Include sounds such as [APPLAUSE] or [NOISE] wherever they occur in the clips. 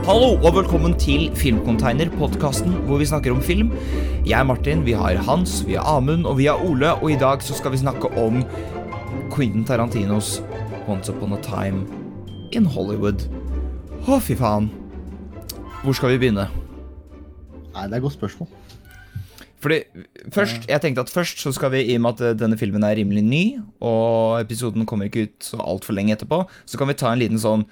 Hallo og velkommen til Filmcontainer, podkasten hvor vi snakker om film. Jeg er Martin, vi har Hans, vi har Amund og vi har Ole, og i dag så skal vi snakke om Quentin Tarantinos Once Upon a Time in Hollywood. Å, fy faen. Hvor skal vi begynne? Nei, det er et godt spørsmål. Fordi først, Jeg tenkte at først så skal vi, i og med at denne filmen er rimelig ny, og episoden kommer ikke ut så altfor lenge etterpå, så kan vi ta en liten sånn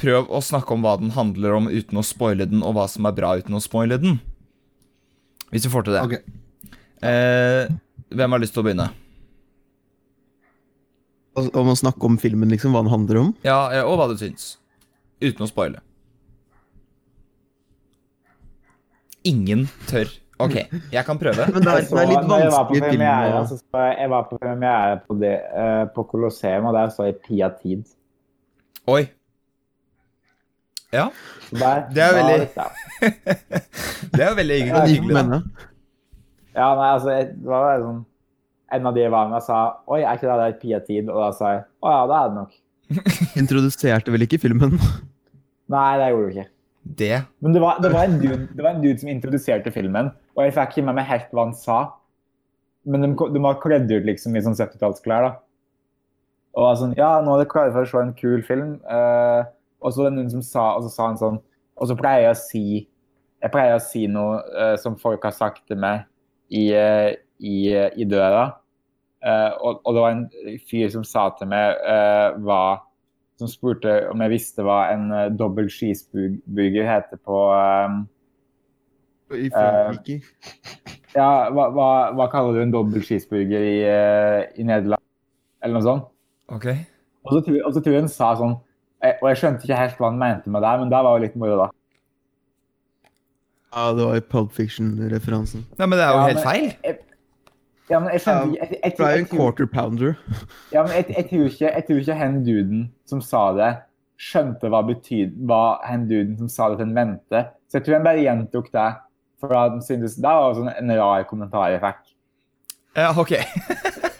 Prøv å snakke om hva den handler om uten å spoile den, og hva som er bra uten å spoile den. Hvis vi får til det. Okay. Eh, hvem har lyst til å begynne? Om å snakke om filmen, liksom, hva den handler om. Ja, Og hva du syns. Uten å spoile. Ingen tør. Ok, jeg kan prøve. Men det er, det er litt når jeg var på vanskelig film premiere, å så så jeg var på premiere på, det, eh, på Colosseum, og der så jeg Pia Tid. Oi. Ja, der, Det er veldig- jeg. [LAUGHS] det er veldig hyggelig. Ja, nei, altså, det var sånn En av de jeg var med, sa Oi, er ikke det der Pia Tid? Og da sa jeg Å ja, det er det nok. [LAUGHS] Introduserte vel ikke filmen? Nei, det gjorde du ikke. Det Men det var, det, var en dude, det var en dude som introduserte filmen, og jeg fikk ikke med meg helt hva han sa. Men de, de var kledd ut liksom i sånn 70-tallsklær, da. Og var sånn Ja, nå er det klare for å se en kul film. Eh, og så var det noen som sa, og så sa han sånn Og så pleier jeg å si Jeg pleier å si noe uh, som folk har sagt til meg i, uh, i, uh, i døra. Eh, og, og det var en fyr som sa til meg eh, hva Som spurte om jeg visste hva en uh, dobbel cheeseburger heter på I Frankrike. Ja, hva, hva, hva kaller du en dobbel cheeseburger i, i Nederland? Eller noe sånt. Ok. Og så, og så tror jeg hun sa sånn eh, Og jeg skjønte ikke helt hva han mente med det, men det var jo litt moro, da. Ja, det var i Pulp Fiction-referansen. Nei, men det er jo Ja, helt men- feil. Jeg, ja, men jeg skjønte ikke jeg, Det er jo en quarter pounder. [LAUGHS] Ja, men jeg, jeg, tror ikke, jeg tror ikke hen duden som sa det, skjønte hva, betyd, hva hen duden som sa det til en mente. Så jeg tror han bare gjentok det. For da han syntes, Det var sånn en rar kommentar jeg fikk. Ja, ok.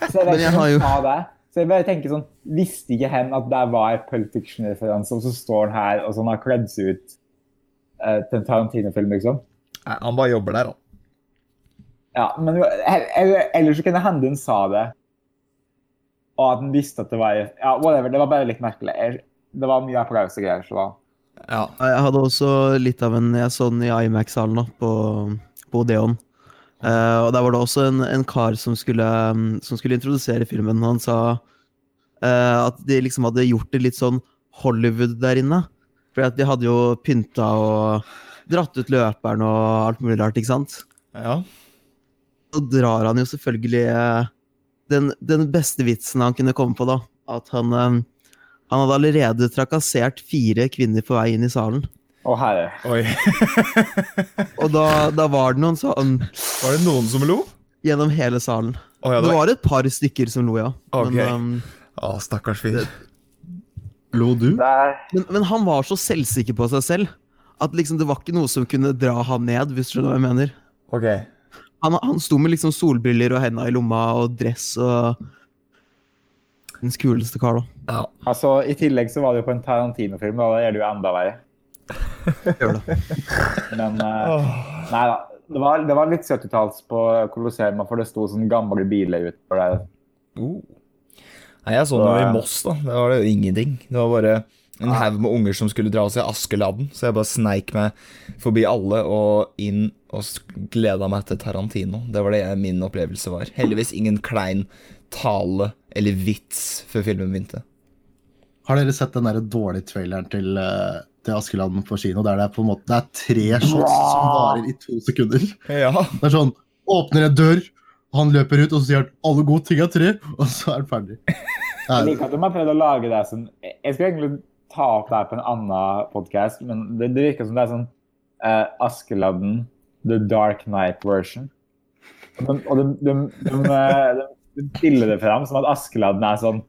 Så jeg Men vet jeg ikke om han sa det. Så jeg bare tenker sånn, Visste ikke hen at det var en Pulp Fiction-referanse, og så står han her og sånn har kledd seg ut uh, til en Tarantino-film, liksom? Nei, han bare jobber der, da. Ja, men ellers så kunne det hende hun sa det, og at han visste at det var Ja, whatever. Det var bare litt merkelig. Det var mye applaus og greier. så da... Ja. Jeg hadde også litt av en Jeg så den i Imax-salen på, på Odeon. Eh, og der var det også en, en kar som skulle, um, som skulle introdusere filmen. Han sa uh, at de liksom hadde gjort det litt sånn Hollywood der inne. For de hadde jo pynta og dratt ut løperen og alt mulig rart, ikke sant? ja. Så drar han jo selvfølgelig eh, den, den beste vitsen han kunne komme på, da. At han, han hadde allerede trakassert fire kvinner på vei inn i salen. Å, herre. Oi. [LAUGHS] Og da, da var det noen sånn Var det noen som lo? gjennom hele salen. Oh, ja, Det det var... et par stykker som lo, ja. Okay. Men, um, Å, stakkars fyr. Lo du? Men, men han var så selvsikker på seg selv at liksom det var ikke noe som kunne dra han ned, hvis du skjønner hva jeg mener. Okay. Han, han sto med liksom solbriller og henda i lomma og dress og Verdens kuleste kar, da. Ja. Altså, I tillegg så var det jo på en Tarantino-film, og da er det jo enda verre. Gjør det. Men eh, nei da. Det var, det var litt 70-talls på Colosseum, for det sto sånne gamle biler utenfor der. Uh. Nei, jeg så noe i Moss, da. Det var det jo ingenting. Det var bare en haug med unger som skulle dra og se Askeladden, så jeg bare sneik meg forbi alle og inn og gleda meg til Tarantino. Det var det min opplevelse var. Heldigvis ingen klein tale eller vits før filmen begynte. Har dere sett den der dårlige traileren til, eh, til Askeladden på kino? Der det er på en måte det er tre shots som varer i to sekunder. Ja. Det er sånn Åpner en dør, han løper ut, og så sier han 'alle gode ting er tre', og så er han ferdig. [LAUGHS] Jeg liker at de har prøvd å lage det sånn Jeg skulle egentlig ta opp det her på en annen podkast, men det, det virker som det er sånn uh, Askeladden, the Dark Night version. Og de, og de, de, de, eh, de, de stiller det fram som at Askeladden er sånn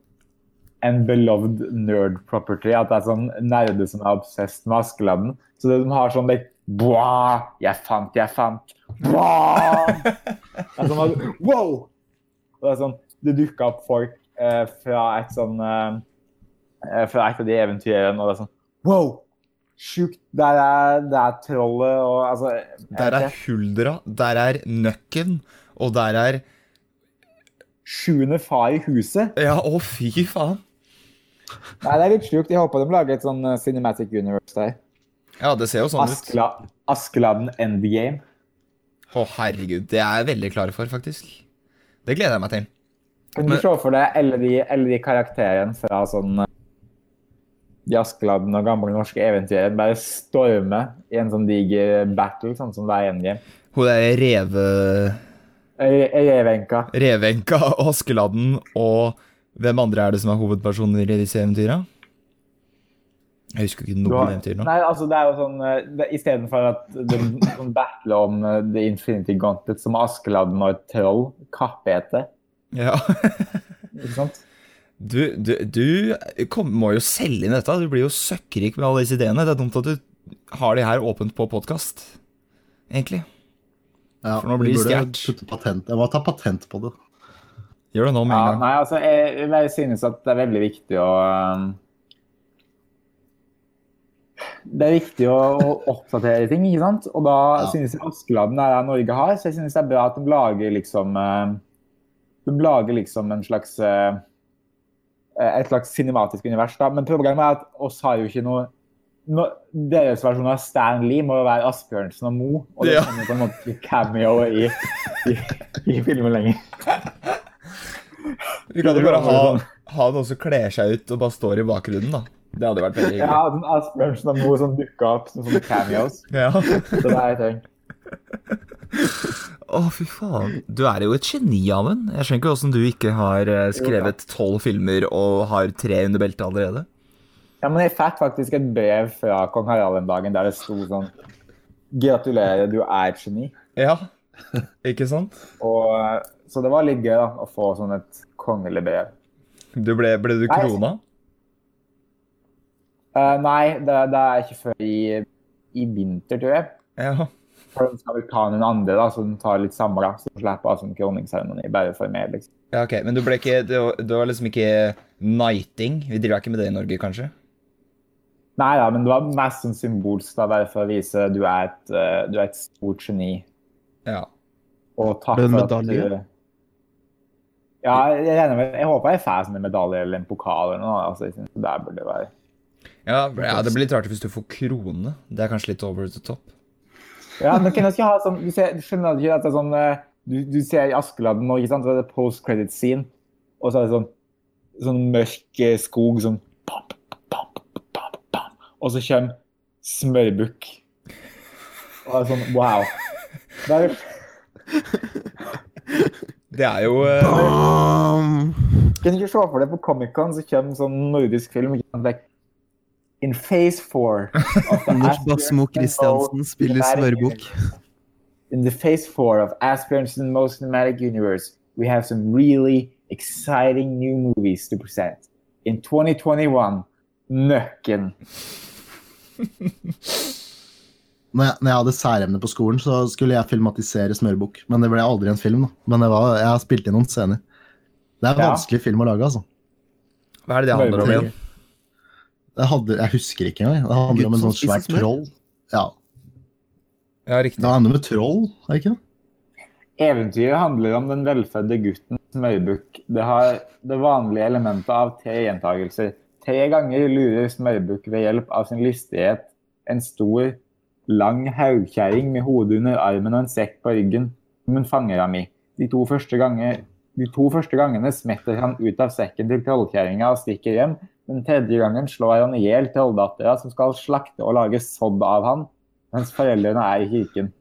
en beloved nerd property. At det er sånn nerder som er obsessed med Askeladden. Så de har sånn like, Bwa! Jeg fant, jeg fant. Bwa! [LAUGHS] Det er sånn wow! Og det er sånn, det dukker opp folk eh, fra et sånn eh, eh, Fra et av de eventyrene, og det er sånn Wow! sjukt. Der er, der er trollet og altså Der er. Huldra, der er Nøkken, og der er Sjuende far i huset. Ja, å fy faen. Nei, det er litt sjukt. Jeg håper de lager et sånn eh, Cinematic Universe der. Ja, det ser jo sånn ut. Askela, Askeladden Endgame. Å, herregud. Det er jeg veldig klar for, faktisk. Det gleder jeg meg til. Kan du Men- se for deg alle de, alle de karakterene fra sånn eh, De Askeladden og gamle norske eventyr bare storme i en sånn diger battle, sånn som det er i Endgame. Hun er reve... Re- Revenka. Revenka, Askeladden og Hvem andre er det som er hovedpersoner i disse eventyra? Jeg husker ikke noen har- eventyr nå. Nei, altså det er jo sånn eh, Istedenfor at de sånn battler om eh, The Infinity Gauntlet som Askeladden og et troll kappete. Ja. [LAUGHS] Ikke sant? Du, du, du kom, må jo selge inn dette. Du blir jo søkkrik med alle disse ideene. Det er dumt at du har de her åpent på podkast, egentlig. Ja, For nå blir det patent. Jeg må ta patent på det. Gjør det nå med Ja, en gang. nei, altså, jeg, jeg synes at det er veldig viktig å um, Det er viktig å, å oppdatere ting, ikke sant? Og da Ja. synes jeg Askeladden er det Norge har, så jeg synes det er bra at de lager liksom uh, De lager liksom en slags uh, et slags cinematisk univers. da, Men problemet er at oss har jo ikke noe no, Deres versjon av Stan Lee må jo være Asbjørnsen og Mo, og det Ja. kommer på en måte cameo i, i, i filmen lenger. [LAUGHS] [LAUGHS] Vi kan jo bare ha, ha noen som kler seg ut og bare står i bakgrunnen, da. Det hadde vært veldig hyggelig. Ja, den Asbjørnsen og Moe som dukka opp som sånne cameos. [LAUGHS] Ja. Så det er jeg Å, Å, fy faen. Du er jo et geni, Amund. Jeg skjønner ikke åssen du ikke har eh, skrevet tolv filmer og har tre under beltet allerede. Ja, men jeg fikk faktisk et brev fra kong Harald en dag der det sto sånn Gratulerer, du er et geni. Ja, ikke sant? Og, så det var litt gøy da, å få sånn et kongelig brev. Du ble, ble du Nei. krona? Eh, nei, det, det er ikke før i, i vinter, tror jeg. Ja. For de skal vel ta noen andre, da, så de tar litt samla. Så de slipper av sånn kroningsseremoni bare for meg. liksom. ja, ok. Men du ble ikke Du, du var liksom ikke knighting? Vi driver ikke med det i Norge, kanskje? Nei da, men det var mest sånn symbolsk, da, bare for å vise du er et, eh, du er et stort geni. Ja. Og takk for at du Ja, jeg, med, jeg håper jeg får en medalje eller en pokal eller noe. Altså, jeg synes det burde være Ja, ja, det blir litt rart hvis du får krone. Det er kanskje litt over the top. Ja, men kan jeg ikke ha sånn Du, ser, du skjønner ikke at det er sånn eh, Du, du ser i Askeladden nå, ikke sant, så er det post credit scene, og så er det sånn sånn mørk eh, skog sånn Og så kommer smørbukk. Og det er sånn Wow. Det er, Det er jo eh, kan du ikke se for deg på Comic-Con så kommer sånn nordisk film like, In phase four [LAUGHS] Anders Bassmo Christiansen spiller smørbukk. In the phase four of Asbjørnsen Most Cinematic Universe, we have some really exciting new movies to present. In 2021, Nøkken. [LAUGHS] Når jeg, når jeg hadde særemne på skolen, så skulle jeg filmatisere Smørbukk. Men det ble aldri en film. da. Men det var, jeg har spilt inn noen scener. Det er en Ja. vanskelig film å lage, altså. Hva er det det handler om igjen? Det hadde, jeg husker ikke engang. Det handler om en sånn svært troll. Ja, Ja, riktig. Det handler om et troll, er det ikke det? Eventyret handler om den velfødde gutten Smørbukk. Det har det vanlige elementet av tre gjentagelser. Tre ganger lurer Smørbukk ved hjelp av sin listighet en stor, lang haugkjerring med hodet under armen og en sekk på ryggen som hun fanger ham i. De to første, ganger, de to første gangene smetter han ut av sekken til trollkjerringa og stikker hjem. Den tredje gangen slår han i hjel trolldattera som skal slakte og lage sodd av han, mens foreldrene er i kirken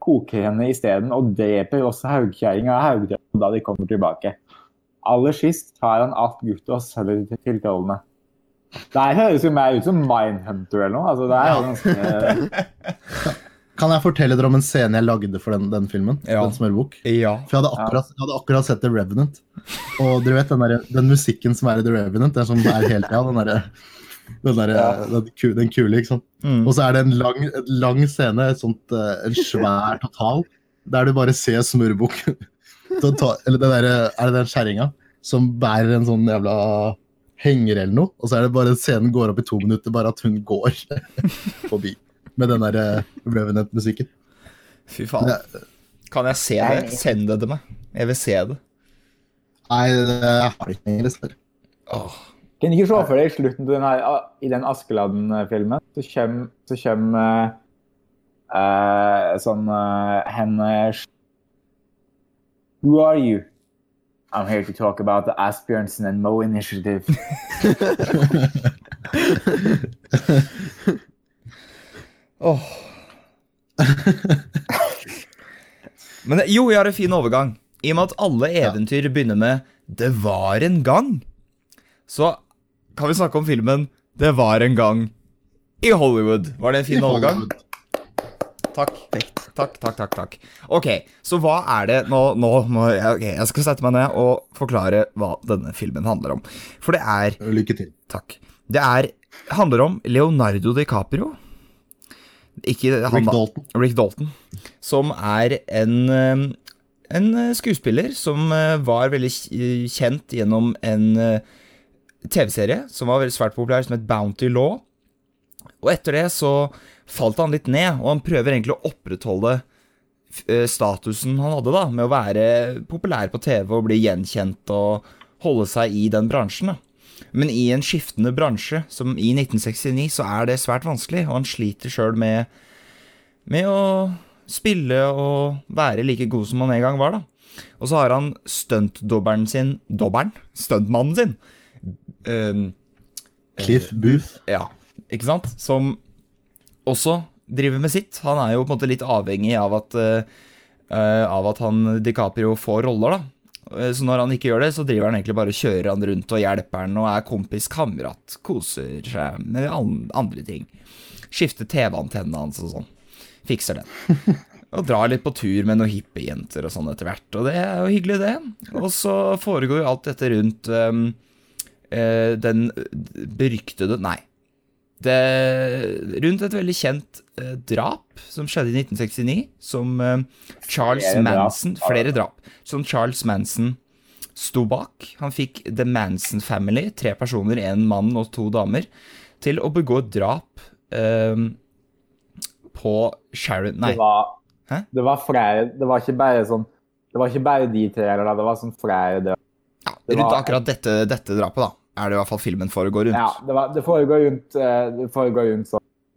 koker henne isteden og dreper også haugkjerringa og haugdrømmen da de kommer tilbake. Aller sist tar han alt guttet og selger til trollene. Det her høres jo mer ut som Mindhunter eller noe. Altså, det er jo ganske... [LAUGHS] Kan jeg fortelle dere om en scene jeg lagde for den, den filmen? Ja. Den smørbok? Ja. For jeg hadde, akkurat, jeg hadde akkurat sett The Revenant. Og dere vet den, der, den musikken som er i The Revenant, er som er hele tida. Den, derre- den, der, Ja. den, ku- den kule, ikke sant. Mm. Og så er det en lang, en lang scene, sånt, eh, en svær total, der du bare ser Smørbukk. [LAUGHS] Eller det der, er det den kjerringa som bærer en sånn jævla henger eller noe, og så er det bare scenen går opp i to minutter, bare at hun går [LAUGHS] forbi med den der eh, Revenant-musikken. Fy faen. Kan jeg se det? Send det til meg. Jeg vil se det. Nei, jeg har ikke lenger, dessverre. Åh. Kan du ikke se for deg i slutten til den her, i den Askeladden-filmen, så kommer, så kommer uh, sånn uh, hennes Who are you? I'm here to talk about the Asbjørnsen and Moe initiative. [LAUGHS] [LAUGHS] Åh. [LAUGHS] Men jo, jeg har en fin overgang. I og med at alle eventyr begynner med 'Det var en gang', så kan vi snakke om filmen 'Det var en gang i Hollywood'. Var det en fin overgang? Takk. Takk, takk, takk. takk. Ok, så hva er det Nå, nå må jeg, okay, jeg skal sette meg ned og forklare hva denne filmen handler om. For det er Lykke til. Takk. Det er, handler om Leonardo DiCaprio. Ikke han, Rick da. Dalton. Rick Dalton. Som er en, eh, en skuespiller som eh, var veldig kjent gjennom en eh, TV-serie som var veldig svært populær, som het Bounty Law. Og etter det så falt han litt ned, og han prøver egentlig å opprettholde eh, statusen han hadde, da, med å være populær på TV og bli gjenkjent og holde seg i den bransjen. da. Men i en skiftende bransje, som i 1969, så er det svært vanskelig, og han sliter sjøl med, med å spille og være like god som han en gang var, da. Og så har han stuntdobberen sin Dobberen? Stuntmannen sin. Uh, Cliff Booth. ja, ikke sant? Som også driver med sitt. Han er jo på en måte litt avhengig av at, uh, eh, av at han DiCaprio får roller, da. Eh, Så når han ikke gjør det, så driver han egentlig bare og kjører han rundt og hjelper han og er kompis, kamerat, koser seg med andre ting. Skifter TV-antennene hans og sånn. Fikser den. [LAUGHS] Og drar litt på tur med noen hippiejenter og sånn etter hvert. Og det er jo hyggelig, det. Og så foregår jo alt dette rundt um, uh, den beryktede Nei. Det, rundt et veldig kjent drap som skjedde i 1969, som eh, Charles Flere drap. Manson Flere drap. Som Charles Manson sto bak. Han fikk The Manson Family, tre personer, en mann og to damer, til å begå drap eh, på Sharon Nei. Det var, det var flere Det var ikke bare sånn Det var ikke bare de tre, eller det var sånn flere drap. Ja, rundt var- akkurat dette, dette drapet, da, er det i hvert fall filmen foregår rundt. Ja, det, var, det foregår rundt, eh, det foregår rundt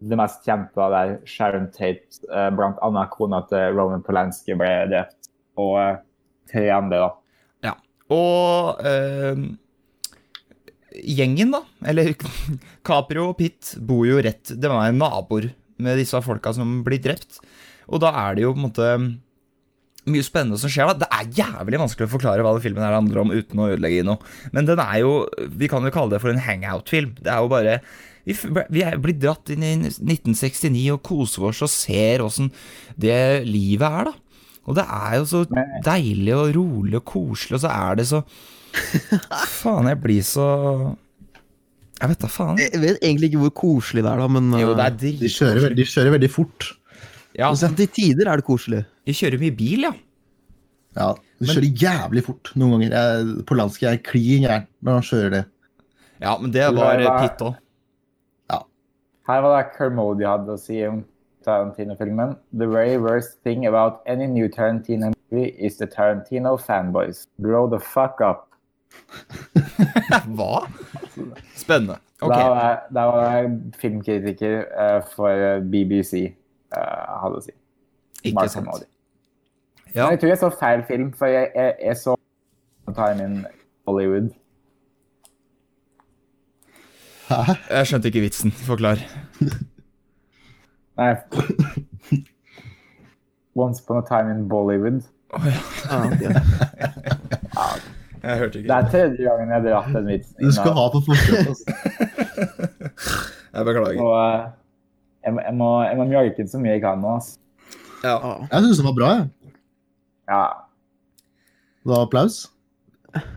det mest kjente av der Sharon Tate, eh, blant annet kona til Roman Polanski, ble drept. Og eh, tre andre, da. Ja. Og eh, gjengen, da, eller [LAUGHS] Caprio og Pitt, bor jo rett Det var naboer med disse folka som blir drept. Og da er det jo på en måte mye spennende som skjer. da Det er jævlig vanskelig å forklare hva den filmen her handler om uten å ødelegge noe. Men den er jo Vi kan jo kalle det for en hangout-film. Det er jo bare vi, vi er blitt dratt inn i 1969 og koser oss og ser åssen det livet er, da. Og det er jo så deilig og rolig og koselig, og så er det så [LAUGHS] Faen, jeg blir så Jeg vet da faen. Jeg vet egentlig ikke hvor koselig det er, da, men Jo, det er eh, De kjører, de kjører veldig fort. Ja, til tider er det koselig. De kjører mye bil, ja. Ja, De kjører jævlig fort noen ganger. Jeg, Polanski er klin gæren når han kjører det. Ja, men det var Det var- Pitt òg. Her var det Kermody hadde å si om Tarantino-filmen. The very worst thing about any new Tarantino movie is the Tarantino fanboys. Grow the fuck up. [LAUGHS] Hva? Spennende. Ok. Da var da var filmkritiker uh, for BBC, uh, hadde å si. Ikke Mark sant. Ja, jeg tror jeg så feil film, for jeg, jeg, jeg så Time in Hollywood. Hæ? jeg skjønte ikke vitsen. Forklar. Nei. Once upon a time in Bollywood. Ja, ok. Jeg hørte Det er tredje gangen jeg har dratt den vitsen. Du skal ha på forskudd. Altså. [LAUGHS] Jeg beklager. Og eh, jeg, må- jeg må, jeg må mjølke den så mye jeg kan nå. Altså. Ja. Ja. Jeg syns den var bra. jeg. Ja. Det var applaus.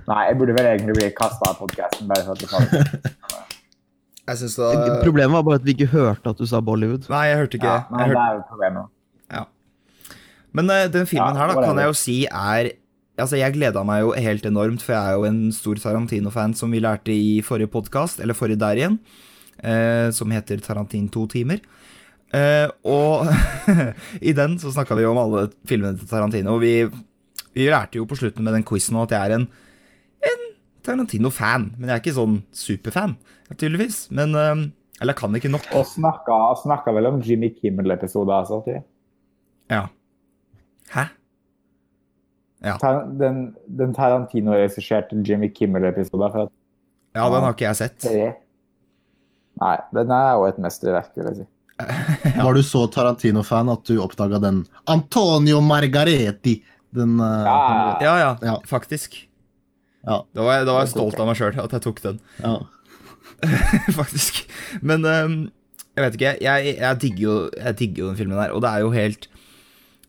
Nei, jeg burde vel egentlig bli kasta av podkasten bare for at det faller. [LAUGHS] Jeg synes det Problemet var bare at vi ikke hørte at du sa Bollywood. Nei, jeg hørte ikke Ja, men Jeg det er jo problemet. Men uh, den filmen Ja, her da, kan jeg jo si er Altså, jeg gleda meg jo helt enormt, for jeg er jo en stor Tarantino-fan, som vi lærte i forrige podkast, eller forrige der igjen, uh, som heter Tarantin to timer. Uh, og [LAUGHS] i den så snakka vi jo om alle filmene til Tarantino. Vi, vi lærte jo på slutten med den quizen at jeg er en, en Tarantino-fan. Men jeg er ikke sånn superfan, tydeligvis. Men eh, Eller kan ikke nok. Og snakka, snakka vel om Jimmy Kimmel-episoder altså. Til. Ja. Hæ? Ja. Den, den Tarantino-regisserte Jimmy Kimmel-episoden ja, den har ikke jeg sett. Nei, den er jo et mesterverk, vil jeg si. [LAUGHS] Var du så Tarantino-fan at du oppdaga den Antonio Margareti? Den eh, Ja, Ja, ja, Ja. faktisk. Ja. Da var jeg, da var jeg stolt av meg sjøl at jeg tok den. [LAUGHS] ja. [LAUGHS] faktisk. Men um, jeg vet ikke. Jeg, jeg, digger jo, jeg digger jo den filmen her, og det er jo helt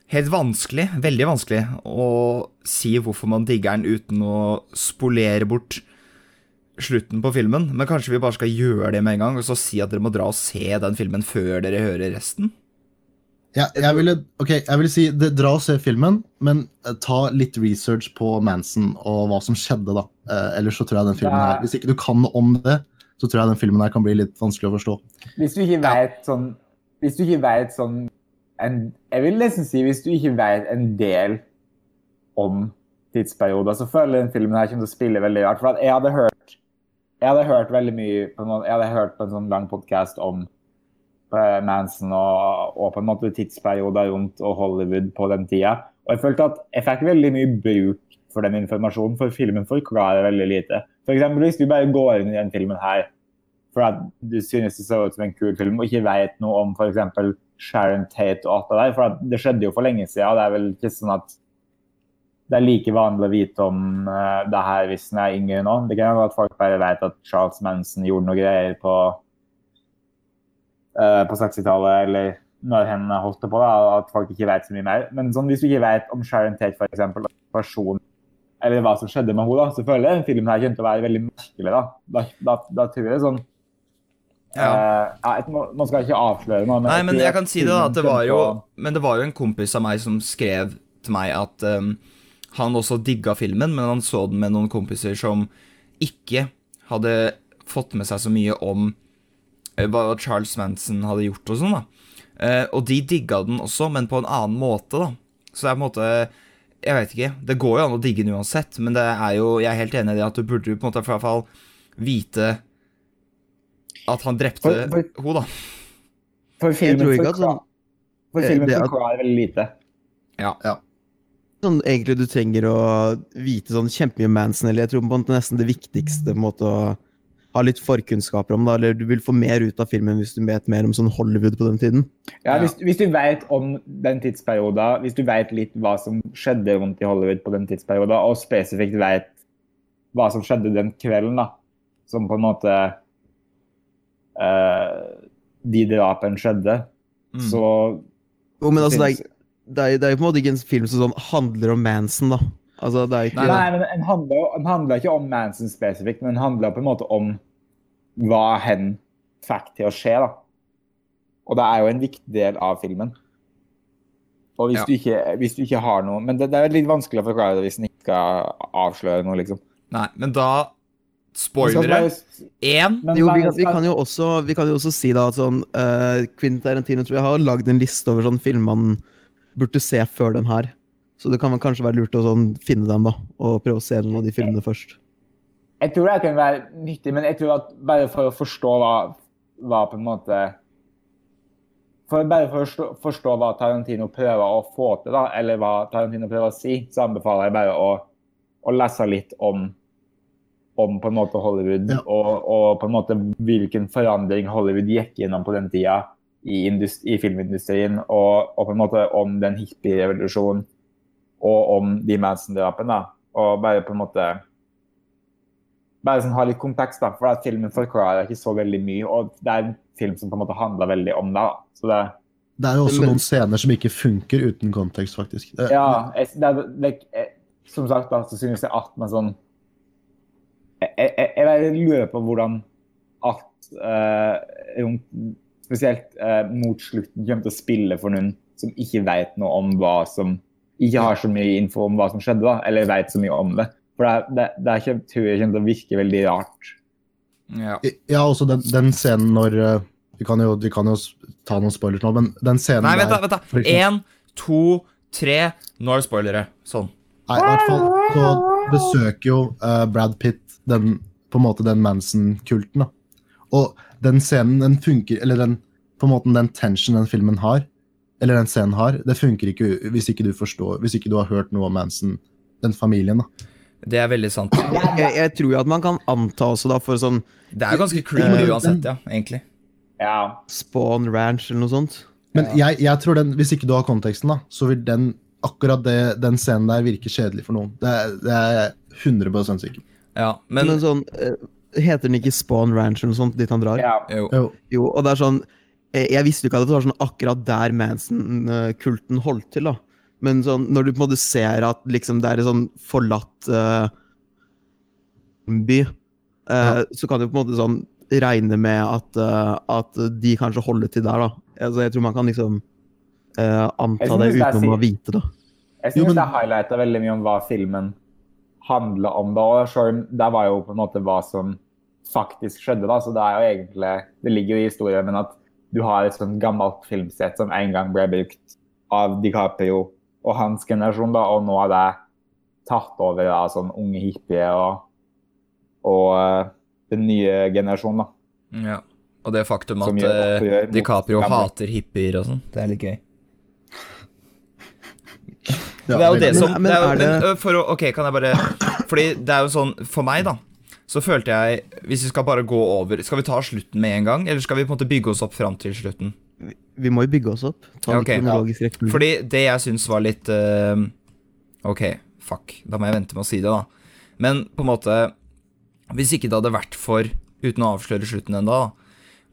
Helt vanskelig, veldig vanskelig, å si hvorfor man digger den uten å spolere bort slutten på filmen. Men kanskje vi bare skal gjøre det med en gang, og så si at dere må dra og se den filmen før dere hører resten? Ja, jeg ville, ok, jeg ville si det, dra og se filmen, men eh, ta litt research på Manson og hva som skjedde. da. Eh, ellers så tror jeg den filmen her, Hvis ikke du kan om det, så tror jeg den filmen her kan bli litt vanskelig å forstå. Hvis du ikke vet sånn Hvis du ikke vet sånn en, Jeg vil nesten si hvis du ikke vet en del om tidsperioder, så føler jeg den filmen her kommer til å spille veldig rart. For at jeg hadde hørt jeg hadde hørt veldig mye på noen, Jeg hadde hørt på en sånn lang podkast om Manson og, og på en måte tidsperioder rundt og Hollywood på den tida. Og jeg følte at jeg fikk veldig mye bruk for den informasjonen, for filmen forklarer veldig lite. Eksempel, hvis du bare går inn i den filmen her for at du synes det ser ut som en kul film, og ikke vet noe om f.eks. Sharon Tate og alt det der, for at det skjedde jo for lenge siden. og Det er vel ikke sånn at det er like vanlig å vite om uh, det her hvis en er yngre nå. Det kan være at folk bare vet at Charles Manson gjorde noe greier på, eh, på 60-tallet, eller når hen holdt det på, da, at folk ikke vet så mye mer. Men sånn, hvis du ikke vet om Sharon Tate, eksempel, person, eller hva som skjedde med henne, da, så føler jeg den filmen her kommer til å være veldig merkelig. Da, da, da, da tror jeg er sånn Ja. Uh, nå skal ikke avsløre noe. Nei, men jeg kan si det, da. At det var jo Men det var jo en kompis av meg som skrev til meg at um, han også digga filmen, men han så den med noen kompiser som ikke hadde fått med seg så mye om eh, hva Charles Manson hadde gjort og sånn, da. Eh, og de digga den også, men på en annen måte, da. Så det er på en måte Jeg vet ikke. Det går jo an å digge den uansett, men det er jo Jeg er helt enig i det at du burde på en måte i hvert fall vite at han drepte henne, da. For filmen ikke at sånn- For Eh, filmen at- forklarer veldig lite. Ja, sånn egentlig du trenger å vite sånn kjempemye om Manson, eller jeg tror på en måte nesten det viktigste på en måte å ha litt forkunnskaper om, da, eller du vil få mer ut av filmen hvis du vet mer om sånn Hollywood på den tiden. Ja, hvis, hvis du vet om den tidsperioden, hvis du vet litt hva som skjedde rundt i Hollywood på den tidsperioden, og spesifikt vet hva som skjedde den kvelden, da, som på en måte uh, de drapene skjedde, Mm. så Jo, men altså, det er, det, er, det er på en måte ikke en film som sånn handler om Manson, da. Altså, det er ikke Nei, Nei, men den handler, den handler ikke om Manson spesifikt, men den handler på en måte om hva hen fikk til å skje. da. Og det er jo en viktig del av filmen. Og hvis, Ja. du, ikke, hvis du ikke har noe Men det, det er litt vanskelig å forklare det hvis en ikke skal avsløre noe, liksom. Nei, men da Spoilere. Én. vi kan, vi, kan jo også, vi kan jo også si da at sånn uh, Quentin Tarantino tror jeg har lagd en liste over sånn filmer man burde se før den her. Så det kan kanskje være lurt å sånn finne dem, da, og prøve å se noen av de filmene først. Jeg tror det kan være nyttig, men jeg tror at bare for å forstå hva, hva på en måte for Bare for å forstå, forstå hva Tarantino prøver å få til, da, eller hva Tarantino prøver å si, så anbefaler jeg bare å, å lese litt om, om på en måte Hollywood, Ja. og, og på en måte hvilken forandring Hollywood gikk gjennom på den tida i, i filmindustrien, og, og på en måte om den hippie-revolusjonen, og om de Manson-drapene. Og bare på en måte bare sånn ha litt kontekst, da, for at filmen forklarer ikke så veldig mye. Og det er en film som på en måte handler veldig om det. da. Så det, Det er jo også Men- noen scener som ikke funker uten kontekst, faktisk. Det- ja, jeg, det, det, jeg, Som sagt, da, så synes jeg at med sånn Jeg, jeg, jeg lurer på hvordan at uh, rundt, Spesielt uh, mot slutten kommer til å spille for noen som ikke vet noe om hva som ikke har så mye info om hva som skjedde, da, eller vet så mye om det. For det, det, det er ikke, tror jeg kommer til å virke veldig rart. Ja. Ja, også den, den scenen når eh, vi kan, jo, vi kan jo ta noen spoilers nå, men den scenen Nei, vent, da. der vent da Én, to, tre. Nå er det spoilere. Sånn. Nei, i hvert fall så besøker jo uh, Brad Pitt den, på en måte den Manson-kulten. da. Og den scenen, den funker Eller den, på en måte den tension den filmen har, eller den scenen har, det funker ikke hvis ikke du forstår Hvis ikke du har hørt noe om Manson, den familien. da. Det er veldig sant. Jeg, jeg tror jo at man kan anta også, da, for sånn Det er jo ganske creepy Eh, uansett, ja. Egentlig. Ja. Spawn Ranch eller noe sånt. Men jeg, jeg tror den, hvis ikke du har konteksten, da, så vil den akkurat det, den scenen der virke kjedelig for noen. Det, er- det er jeg 100 sikker. Ja, Men, men sånn eh, Heter den ikke Spawn Ranch eller noe sånt, dit han drar? ja. jo. Jo. Og det er sånn eh, Jeg visste jo ikke at det var sånn akkurat der Manson-kulten holdt til, da. Men sånn, når du på en måte ser at liksom det er en sånn forlatt uh, by, eh, så kan du på en måte sånn regne med at, uh, at de kanskje holder til der, da. Altså, jeg tror man kan liksom anta det uten å vite det. Jeg syns det highlighta veldig mye om hva filmen handler om. da, og selv Der var jo på en måte hva som faktisk skjedde. da, så Det er jo egentlig, det ligger jo i historien, men at du har et sånt gammelt filmsett som en gang ble brukt av DiCaprio og hans generasjon, da, og nå er det tatt over da, sånn unge hippie og, og eh, den nye generasjonen. da. Ja. Og det faktum at gjør eh, DiCaprio gamle. hater hippier og sånn. Det er litt gøy. Ja, det er jo det som Men- det er, men det- ø, for å, Ok, kan jeg bare Fordi det er jo sånn For meg, da, så følte jeg Hvis vi skal bare gå over Skal vi ta slutten med en gang, eller skal vi på en måte bygge oss opp fram til slutten? Vi må jo bygge oss opp. Ta Ja, en ok. kronologisk. Fordi det jeg syns var litt uh, Ok, fuck. Da må jeg vente med å si det, da. Men på en måte Hvis ikke det hadde vært for Uten å avsløre slutten ennå.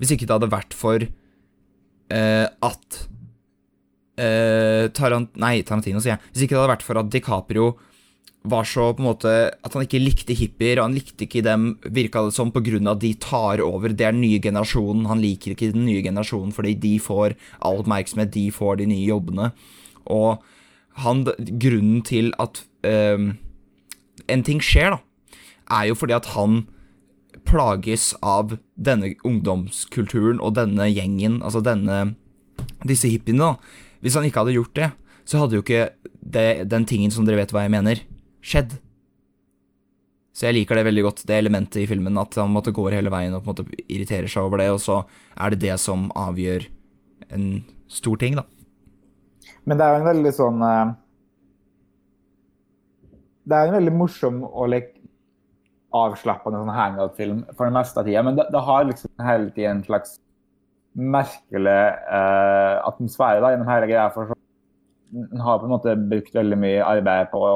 Hvis ikke det hadde vært for uh, at uh, Tarant Nei, Tarantino, sier jeg. Hvis ikke det hadde vært for at DiCaprio var så på en måte At han ikke likte hippier, og han likte ikke dem, virka det som, at de tar over. Det er den nye generasjonen. Han liker ikke den nye generasjonen fordi de får all oppmerksomhet, de får de nye jobbene. Og han, grunnen til at um, en ting skjer, da, er jo fordi at han plages av denne ungdomskulturen og denne gjengen, altså denne disse hippiene, da. Hvis han ikke hadde gjort det, så hadde jo ikke det, den tingen som dere vet hva jeg mener, skjedd. Så jeg liker det veldig godt, det elementet i filmen, at han måtte gå hele veien og på en måte irriterer seg over det, og så er det det som avgjør en stor ting, da. Men det er jo en veldig sånn eh, Det er en veldig morsom og like, avslappende sånn hangout-film for det meste av tida. Men det, det har liksom hele tida en slags merkelig eh, atmosfære da, gjennom hele greia. For den har på en måte brukt veldig mye arbeid på å,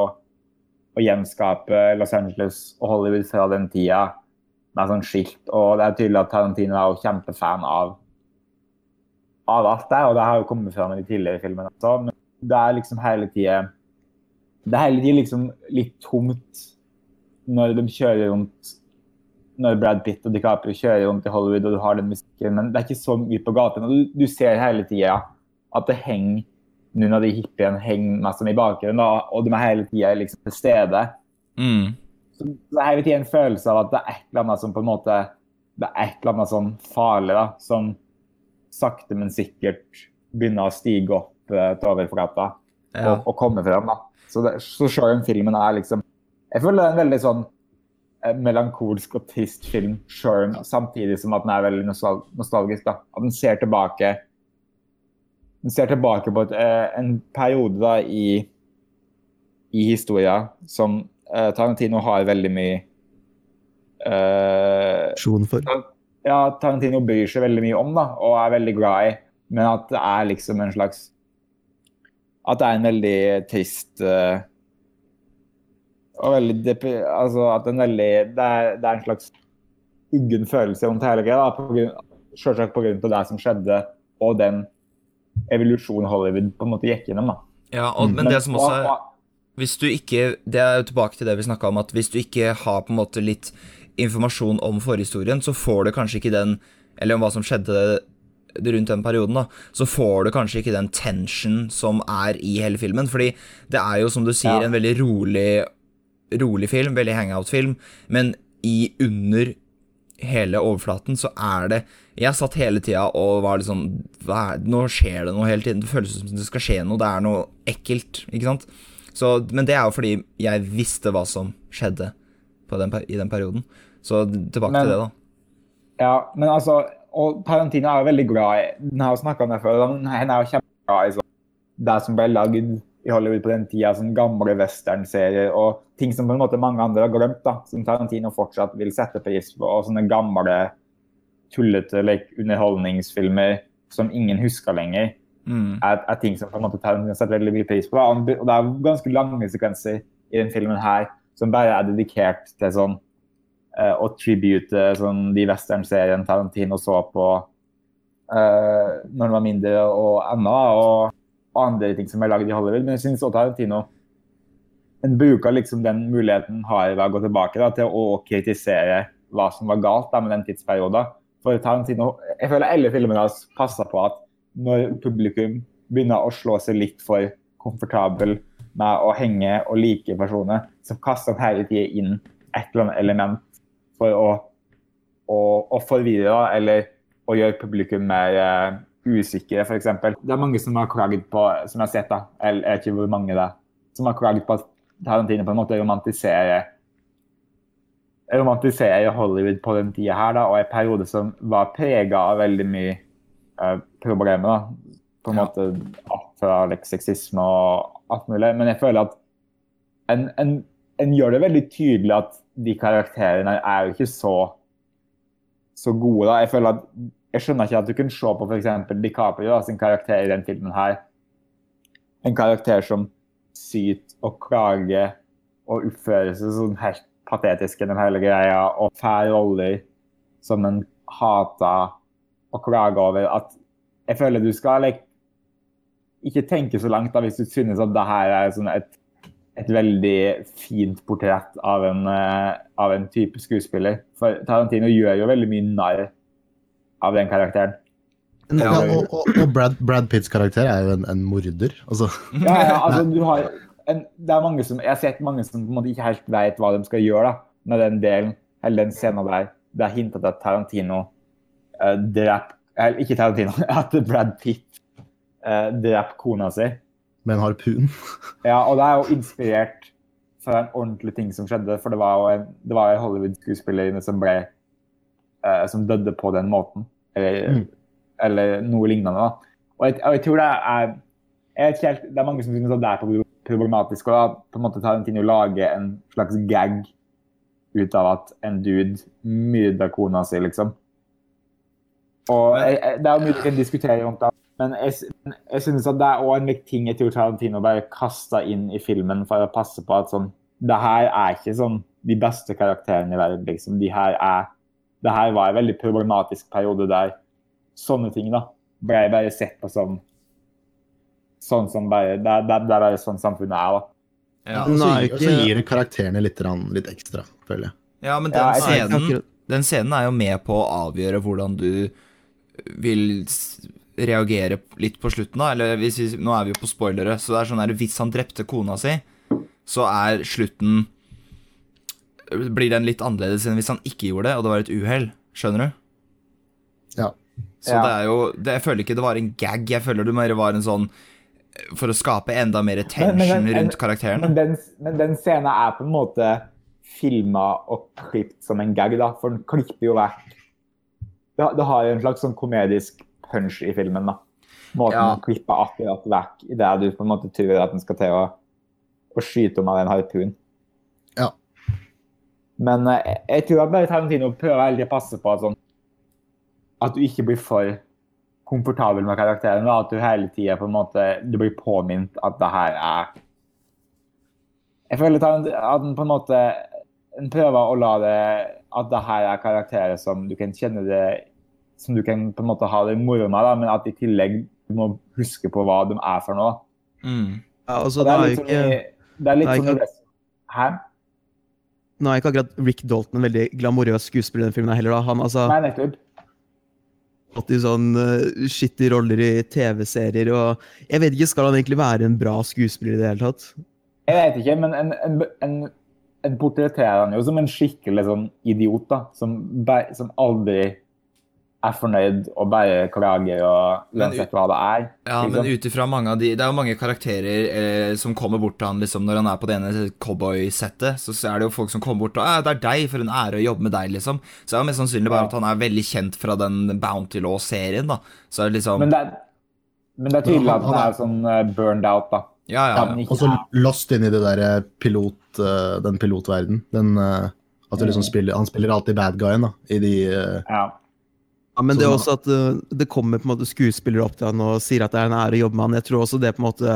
å gjenskape Los Angeles og Hollywood fra den tida med sånn skilt. Og det er tydelig at Tarantino er jo kjempefan av av alt det, og det har jo kommet fram i de tidligere filmene også. Men det er liksom hele tida Det er hele tida liksom litt tomt når de kjører rundt Når Brad Pitt og DiCaprio kjører rundt i Hollywood og du har den musikken, men det er ikke så mye på gaten. Og du, du ser hele tida at det henger noen av de hippiene henger meg som i bakgrunnen, og de er hele tida liksom til stede. Mm. Så det er hele tida en følelse av at det er et eller annet som på en måte Det er et eller annet sånn farlig da, som sakte, men sikkert begynner å stige opp uh, til overflata Ja. og, og komme frem. da. Så, det, så om filmen er liksom Jeg føler det er en veldig sånn eh, melankolsk og trist film, selv, samtidig som at den er veldig nostal nostalgisk. da. At den ser tilbake ser tilbake på et, eh, en periode da i, i historia som eh, Tarantino har veldig mye eh, Aksjon for. ja, Tarantino bryr seg veldig mye om da, og er veldig glad i, men at det er liksom en slags At det er en veldig trist eh, og veldig altså at en veldig, det, er, det er en slags uggen følelse rundt hele greia. Selvsagt pga. det som skjedde, og den evolusjonen Hollywood på en måte gikk gjennom. da. Ja, og, men det som også er Hvis du ikke Det er jo tilbake til det vi snakka om, at hvis du ikke har på en måte litt informasjon om forhistorien, så får du kanskje ikke den Eller om hva som skjedde rundt den perioden, da, så får du kanskje ikke den tension som er i hele filmen. Fordi det er jo, som du sier, Ja. en veldig rolig, rolig film, veldig hangout-film, men i under hele overflaten så er det Jeg satt hele tida og var liksom sånn Nå skjer det noe hele tiden. Det føles som det skal skje noe. Det er noe ekkelt, ikke sant? Så, men det er jo fordi jeg visste hva som skjedde på den, i den perioden. Så tilbake Men- til det, da. Ja, men altså Og Tarantino er jo veldig glad i Den har jo snakka med før. Han er jo kjempeglad i sånn, det som ble lagd i Hollywood på den tida, sånn gamle westernserier og ting som på en måte mange andre har glemt, da, som Tarantino fortsatt vil sette pris på. Og sånne gamle, tullete like, underholdningsfilmer som ingen husker lenger, Mm. er, er ting som på en måte Tarantino setter veldig mye pris på. Da. Og det er ganske lange sekvenser i den filmen her som bare er dedikert til sånn eh, å tribute sånn, de westernseriene Tarantino så på uh, når han var mindre og ennå, og andre ting som er laget i Hollywood. Men jeg syns også Tarantino en bruker liksom den muligheten har ved å gå tilbake da, til å kritisere hva som var galt da, med den tidsperioden. For Tarantino, jeg føler alle filmene hans passer på at når publikum begynner å slå seg litt for komfortabel med å henge og like personer, så kaster han hele tida inn et eller annet element for å, å, å forvirre eller å gjøre publikum mer eh, usikre, f.eks. Det er mange som har klaget på, som jeg har sett, da, eller ikke hvor mange det er, som har klaget på at Tarantino på en måte romantiserer romantiserer Hollywood på den tida her, da, og en periode som var prega av veldig mye eh, problemer. da, på en Ja. måte alt fra like, sexisme og alt mulig. Men jeg føler at en, en, en gjør det veldig tydelig at de karakterene er jo ikke så så gode. da. Jeg føler at jeg skjønner ikke at du kunne se på f.eks. DiCaprio da, sin karakter i den filmen her. En karakter som syter og klager og oppfører seg sånn helt patetisk gjennom hele greia og får roller som en hater og klager over. At jeg føler du skal like, ikke tenke så langt da, hvis du synes at det her er sånn et, et veldig fint portrett av en, uh, av en type skuespiller. For Tarantino gjør jo veldig mye narr av den karakteren. Ja, og og, og Brad, Brad Pitts karakter er jo en, en morder. Altså, [LAUGHS] Ja, ja, altså du har en, det er mange som, Jeg har sett mange som på en måte ikke helt vet hva de skal gjøre da, med den delen, eller den scenen der. Det er hintet at Tarantino uh, dreper Eller ikke Tarantino, [LAUGHS] at Brad Pitt uh, dreper kona si. med en harpun. [LAUGHS] Ja, og det er jo inspirert fra en ordentlig ting som skjedde. For det var jo en, det var en Hollywood-skuespillerinne som ble eh, Som døde på den måten. Eller, Mm. eller noe lignende. da. Og jeg, og jeg tror det er jeg vet ikke helt, Det er mange som synes at det er problematisk. Og da på en måte Tarantino lager en slags gag ut av at en dude myrder kona si, liksom. Og jeg, jeg, Det er jo mye å kan diskutere rundt det. Men jeg, jeg synes at det er også en viktig ting jeg tror Tarantino bare kasta inn i filmen for å passe på at sånn Det her er ikke sånn de beste karakterene i verden, liksom. De her er Det her var en veldig problematisk periode der sånne ting da ble bare sett på som sånn som bare Det, det, det er bare sånn samfunnet er, da. Ja. Og så, gir- og så gir det karakterene litt, litt ekstra, føler jeg. ja, men den Ja, jeg- scenen. Den scenen er jo med på å avgjøre hvordan du vil reagere litt på slutten, da. Eller hvis vi, nå er vi jo på spoilere, så det er sånn her Hvis han drepte kona si, så er slutten Blir den litt annerledes enn hvis han ikke gjorde det, og det var et uhell. Skjønner du? Ja. Så Ja. det er jo det, Jeg føler ikke det var en gag, jeg føler det mer var en sånn For å skape enda mer tension Men- men- rundt karakteren. Men den, men den scenen er på en måte filma og klippet som en gag, da. For den klipper jo vekk det, det har jo en slags sånn komedisk punch i filmen, da. Måten Ja. den klipper akkurat vekk i det du på en måte tror at den skal til å, å skyte om av en harpun. Men eh, jeg, jeg tror at bare Tarantino prøver veldig å passe på at sånn At du ikke blir for komfortabel med karakteren. Da. At du hele tida på en måte du blir påminnet at det her er Jeg føler at han på en måte en prøver å la det At det her er karakterer som du kan kjenne det Som du kan på en måte ha det moro med, da, men at i tillegg du må huske på hva de er for noe. Mm. Ja, altså, Og det det er er jo litt sånn ikke i- det er litt det er sånn ikke- det- Hæ? Nå er ikke akkurat Rick Dalton en veldig glamorøs skuespiller i den filmen heller, da. Han, altså, Nei, nettopp. alltid sånn uh, shitty roller i TV-serier. og Jeg vet ikke, Skal han egentlig være en bra skuespiller i det hele tatt? Jeg vet ikke, men en, en, en, en portretterer han jo som en skikkelig sånn idiot, da. Som, som aldri er fornøyd og bare klager og uansett hva det er. Ja, men ut ifra mange av de Det er jo mange karakterer eh, som kommer bort til han liksom når han er på det ene cowboysettet. Så er det jo folk som kommer bort og 'Det er deg, for en ære å jobbe med deg', liksom. Så det er jo mest sannsynlig bare at han er veldig kjent fra den Bounty Law-serien, da. Så er det liksom men det, er, men det er tydelig at han er sånn uh, burned out, da. Ja, ja, ja. Og så lost inn i det der eh, pilot, uh, den pilotverden. Den, uh, at liksom spiller, han spiller alltid bad guyen, da, i de ja. Ja, men det er også at uh, det kommer på en måte skuespillere opp til han og sier at det er en ære å jobbe med han. Jeg tror også det på en måte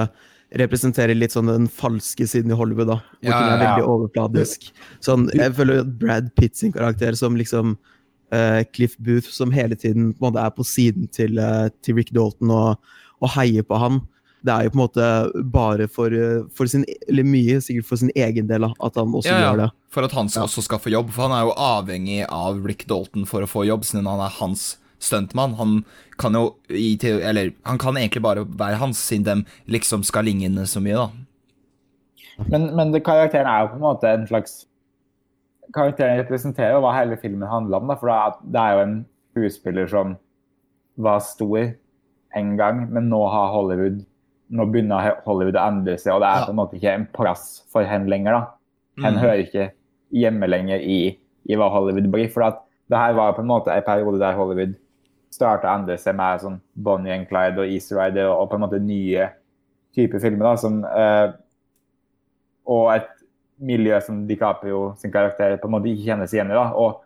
representerer litt sånn den falske siden i Hollywood. da, Hvor ja, ting er veldig overfladisk. Sånn, jeg føler at Brad Pitt sin karakter som liksom uh, Cliff Booth, som hele tiden på en måte er på siden til, uh, til Rick Dalton og, og, heier på han. Det er jo på en måte bare for, for sin Eller mye sikkert for sin egen del at han også ja, gjør det. For at han også skal få jobb. For han er jo avhengig av Rick Dalton for å få jobb, siden han er hans stuntmann. Han kan jo Eller han kan egentlig bare være hans, siden de liksom skal ligne så mye, da. Men, men det, karakteren er jo på en måte en slags Karakteren representerer jo hva hele filmen handler om. Da, for det er jo en skuespiller som var stor en gang, men nå har Hollywood nå begynner Hollywood å endre seg, og det er på en måte ikke en plass for henne lenger. da. Hen mm. hører ikke hjemme lenger i, i, hva Hollywood blir. For at det her var på en måte en periode der Hollywood starta å endre seg med sånn Bonnie and Clyde og Easter Rider og, og, på en måte nye typer filmer. da, som, uh, Og et miljø som DiCaprio sin karakter på en måte ikke kjennes igjen i. da, og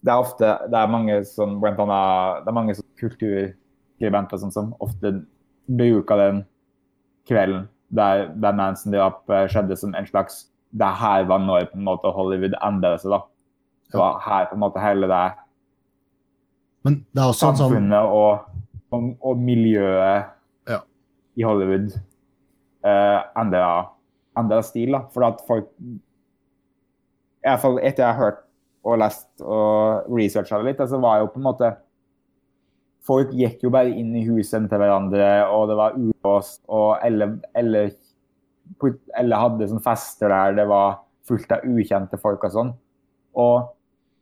det er ofte det er mange sånn, blant annet, det er mange sånn kulturskribenter sånn, som ofte bruker den kvelden der, der Manson-drap skjedde som en slags Det her var når på en måte Hollywood endret seg. da. Det var her på en måte hele det men det også Samfunnet sånn... og, og, og, miljøet ja. i Hollywood uh, endra, endra stil. Da. For at folk i hvert fall Etter jeg har hørt og lest og researcha det litt, så altså var jo på en måte Folk gikk jo bare inn i husene til hverandre, og det var ulåst, og alle, alle, alle hadde sånn fester der det var fullt av ukjente folk og sånn. Og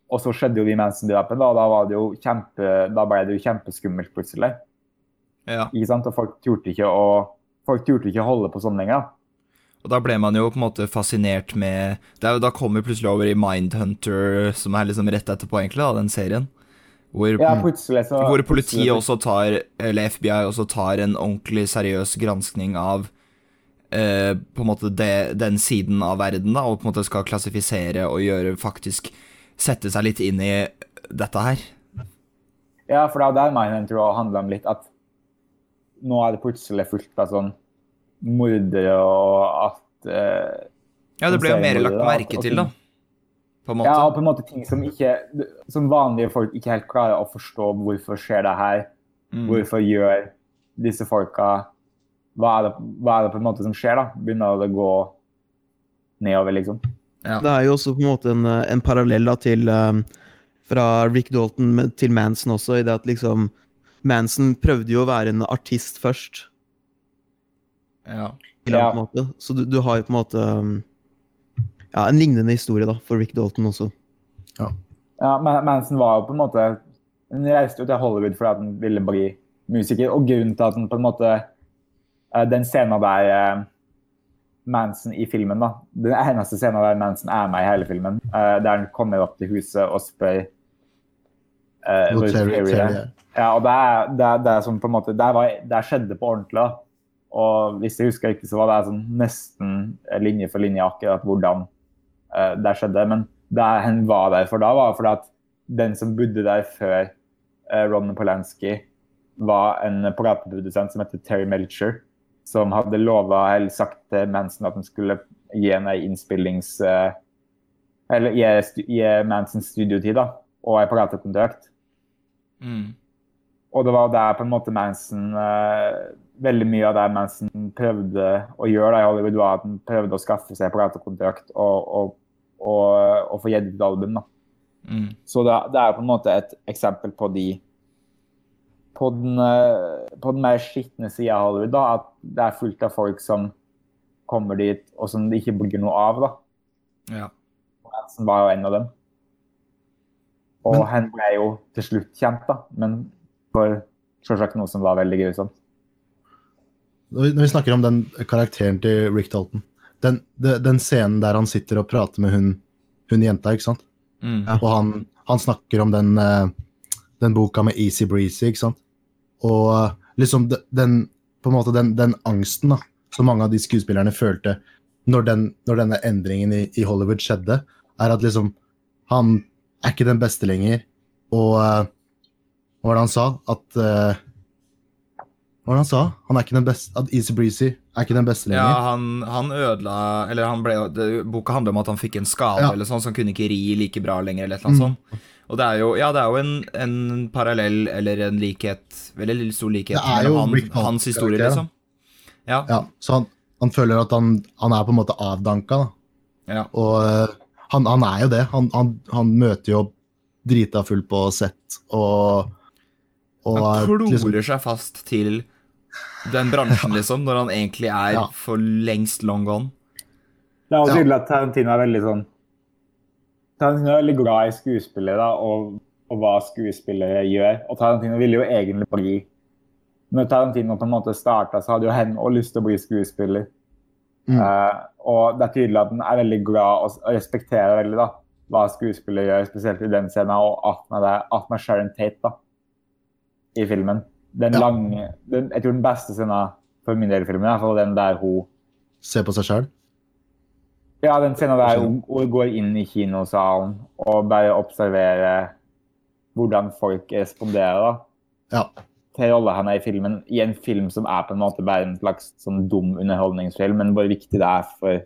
og så skjedde jo de Manson-drapene, og da, var det jo kjempe, da ble det jo kjempeskummelt plutselig. Ja. Ikke sant? Og folk turte ikke å, folk turte ikke å holde på sånn lenger. Og da ble man jo på en måte fascinert med det er jo, Da kom vi plutselig over i Mindhunter, som er liksom rett etterpå, egentlig, da, den serien. Hvor, ja, så, hvor politiet også tar, eller FBI også tar en ordentlig seriøs granskning av eh, på en måte det, den siden av verden, da, og på en måte skal klassifisere og gjøre faktisk sette seg litt inn i dette her. Ja, for det er der Mindhunter handler om litt at nå er det plutselig fullt av sånn mordere og at eh, Ja, det ble jo mer lagt merke til, da. På en måte. Ja, og på en måte ting som ikke Som vanlige folk ikke helt klarer å forstå hvorfor skjer det her. Mm. Hvorfor gjør disse folka hva er, det, hva er det på en måte som skjer, da? Begynner det å gå nedover, liksom? Ja. Det er jo også på en måte en, en parallell da, til um, fra Rick Dalton til Manson også, i det at liksom Manson prøvde jo å være en artist først. Ja. ja. måte. Så du, du, har jo på en måte um, ja, en lignende historie da, for Rick Dalton også. Ja. ja, Manson var jo på en måte Han reiste jo til Hollywood fordi han ville bli musiker. Og grunnen til at han på en måte eh, Den scenen der eh, Manson i filmen. da. Den eneste scenen der Manson er med i hele filmen. Uh, der han kommer opp til huset og spør uh, hvor Terry er. Ja, og det er, det, er, det er sånn på en måte, det, var, det skjedde på ordentlig. da. Og hvis jeg husker riktig, så var det sånn nesten linje for linje akkurat hvordan uh, det skjedde. Men det han var der for da, var fordi at den som bodde der før uh, Ron Polanski, var en plateprodusent som heter Terry Melcher som hadde lova eller sagt til Manson at han skulle gi en innspillings... Eh, eller gi, gi Manson studiotid da, og ei platekontrakt. Mm. Og det var der på en måte Manson uh, Veldig mye av det Manson prøvde å gjøre da, i Hollywood, var at han prøvde å skaffe seg platekontrakt og, og, og, og få gitt ut album. da. Mm. Så det, det, er på en måte et eksempel på de på den, eh, på den mer skitne sida av Hollywood, da, at det er fullt av folk som kommer dit, og som det ikke blir noe av. da. Ja. Manson var jo en av dem. Og Men- han ble jo til slutt kjent, da, men for selvsagt noe som var veldig grusomt. Når vi, snakker om den karakteren til Rick Dalton Den, den scenen der han sitter og prater med hun, hun jenta, ikke sant? Mm. Og han, han snakker om den, eh, den boka med Easy Breezy, ikke sant? Og eh, liksom den, på en måte den, den angsten da, som mange av de skuespillerne følte når, den, når denne endringen i, i Hollywood skjedde, er at liksom Han er ikke den beste lenger, og eh, Hva var det han sa? At uh, Hva var det han sa? Han er ikke den beste At Easy Breezy er ikke den beste Ja, lenger. han, han ødela Eller han ble det, Boka handler om at han fikk en skade, Ja. eller sånn, så han kunne ikke ri like bra lenger, eller et eller annet sånt. Og det er jo, ja, det er jo en, en parallell, eller en likhet Veldig stor likhet mellom han, hans historie, liksom. Ja. Ja, så han, han føler at han, han er på en måte avdanka. da. ja. Og eh, han, han er jo det. Han, han, han møter jo drita full på sett og, og Han klorer liksom, seg fast til den bransjen, [LAUGHS] liksom, når han egentlig er Ja. for lengst long gone. Det er Ja. tydelig at Tarantino er veldig sånn Tarantino er veldig glad i skuespillere da, og, og hva skuespillere gjør. Og Tarantino ville jo egentlig bli Når Tarantino på en måte starta, så hadde jo hen òg lyst til å bli skuespiller. Mm. Uh, og det er tydelig at han er veldig glad og, og respekterer veldig da, hva skuespillere gjør, spesielt i den scenen, og at med, det, at med Sharon Tate da, i filmen. Den Ja. lange, den, jeg tror den beste scenen for min del i filmen er den der hun Ser på seg sjøl. ja, den scenen der hun, hun går inn i kinosalen og bare observerer hvordan folk responderer da, Ja. til rolla hennes i filmen, i en film som er på en måte bare en slags sånn dum underholdningsfilm, men hvor viktig det er for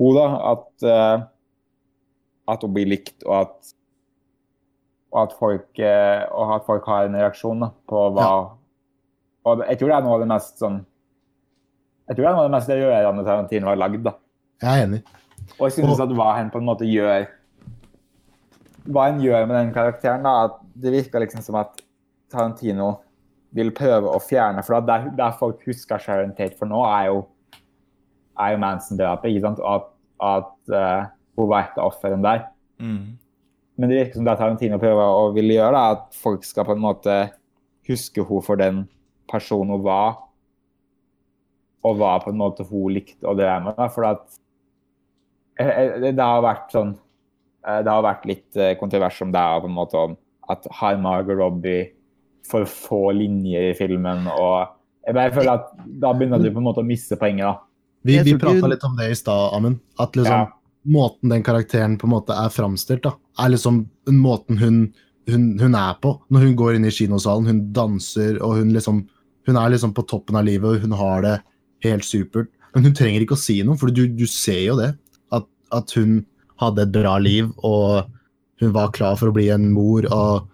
hun da, at, uh, at hun blir likt, og at, og at, folk, eh, og at folk har en reaksjon da, på hva Og jeg tror det er noe av det mest sånn Jeg tror det er noe av det mest rørende Tarantino har lagd. da. Jeg er enig. Og jeg synes Og- at hva han på en måte gjør Hva han gjør med den karakteren, da, at det virker liksom som at Tarantino vil prøve å fjerne For det er- der folk husker Sharon Tate for nå, er jo, er jo Manson-drapet. ikke sant? At, at uh, hun var et av ofrene der. Mm. Men det virker som det Tarantino prøver å ville gjøre, da, at folk skal på en måte huske henne for den personen hun var, og hva på en måte hun likte å dreie med. da, For at eh, eh, det det har vært sånn eh, Det har vært litt kontrovers om det, på en måte om at har Margot Robbie for få linjer i filmen, og jeg bare føler at da begynner du på en måte å miste poenget, da. Vi, vi prata litt om det i stad, Amund. At liksom Ja. Måten den karakteren på en måte er framstilt, da, er liksom måten hun, hun, hun er på. Når hun går inn i kinosalen, hun danser, og hun liksom Hun er liksom på toppen av livet, og hun har det helt supert. Men hun trenger ikke å si noe, for du, du ser jo det. At, at hun hadde et bra liv, og hun var klar for å bli en mor, og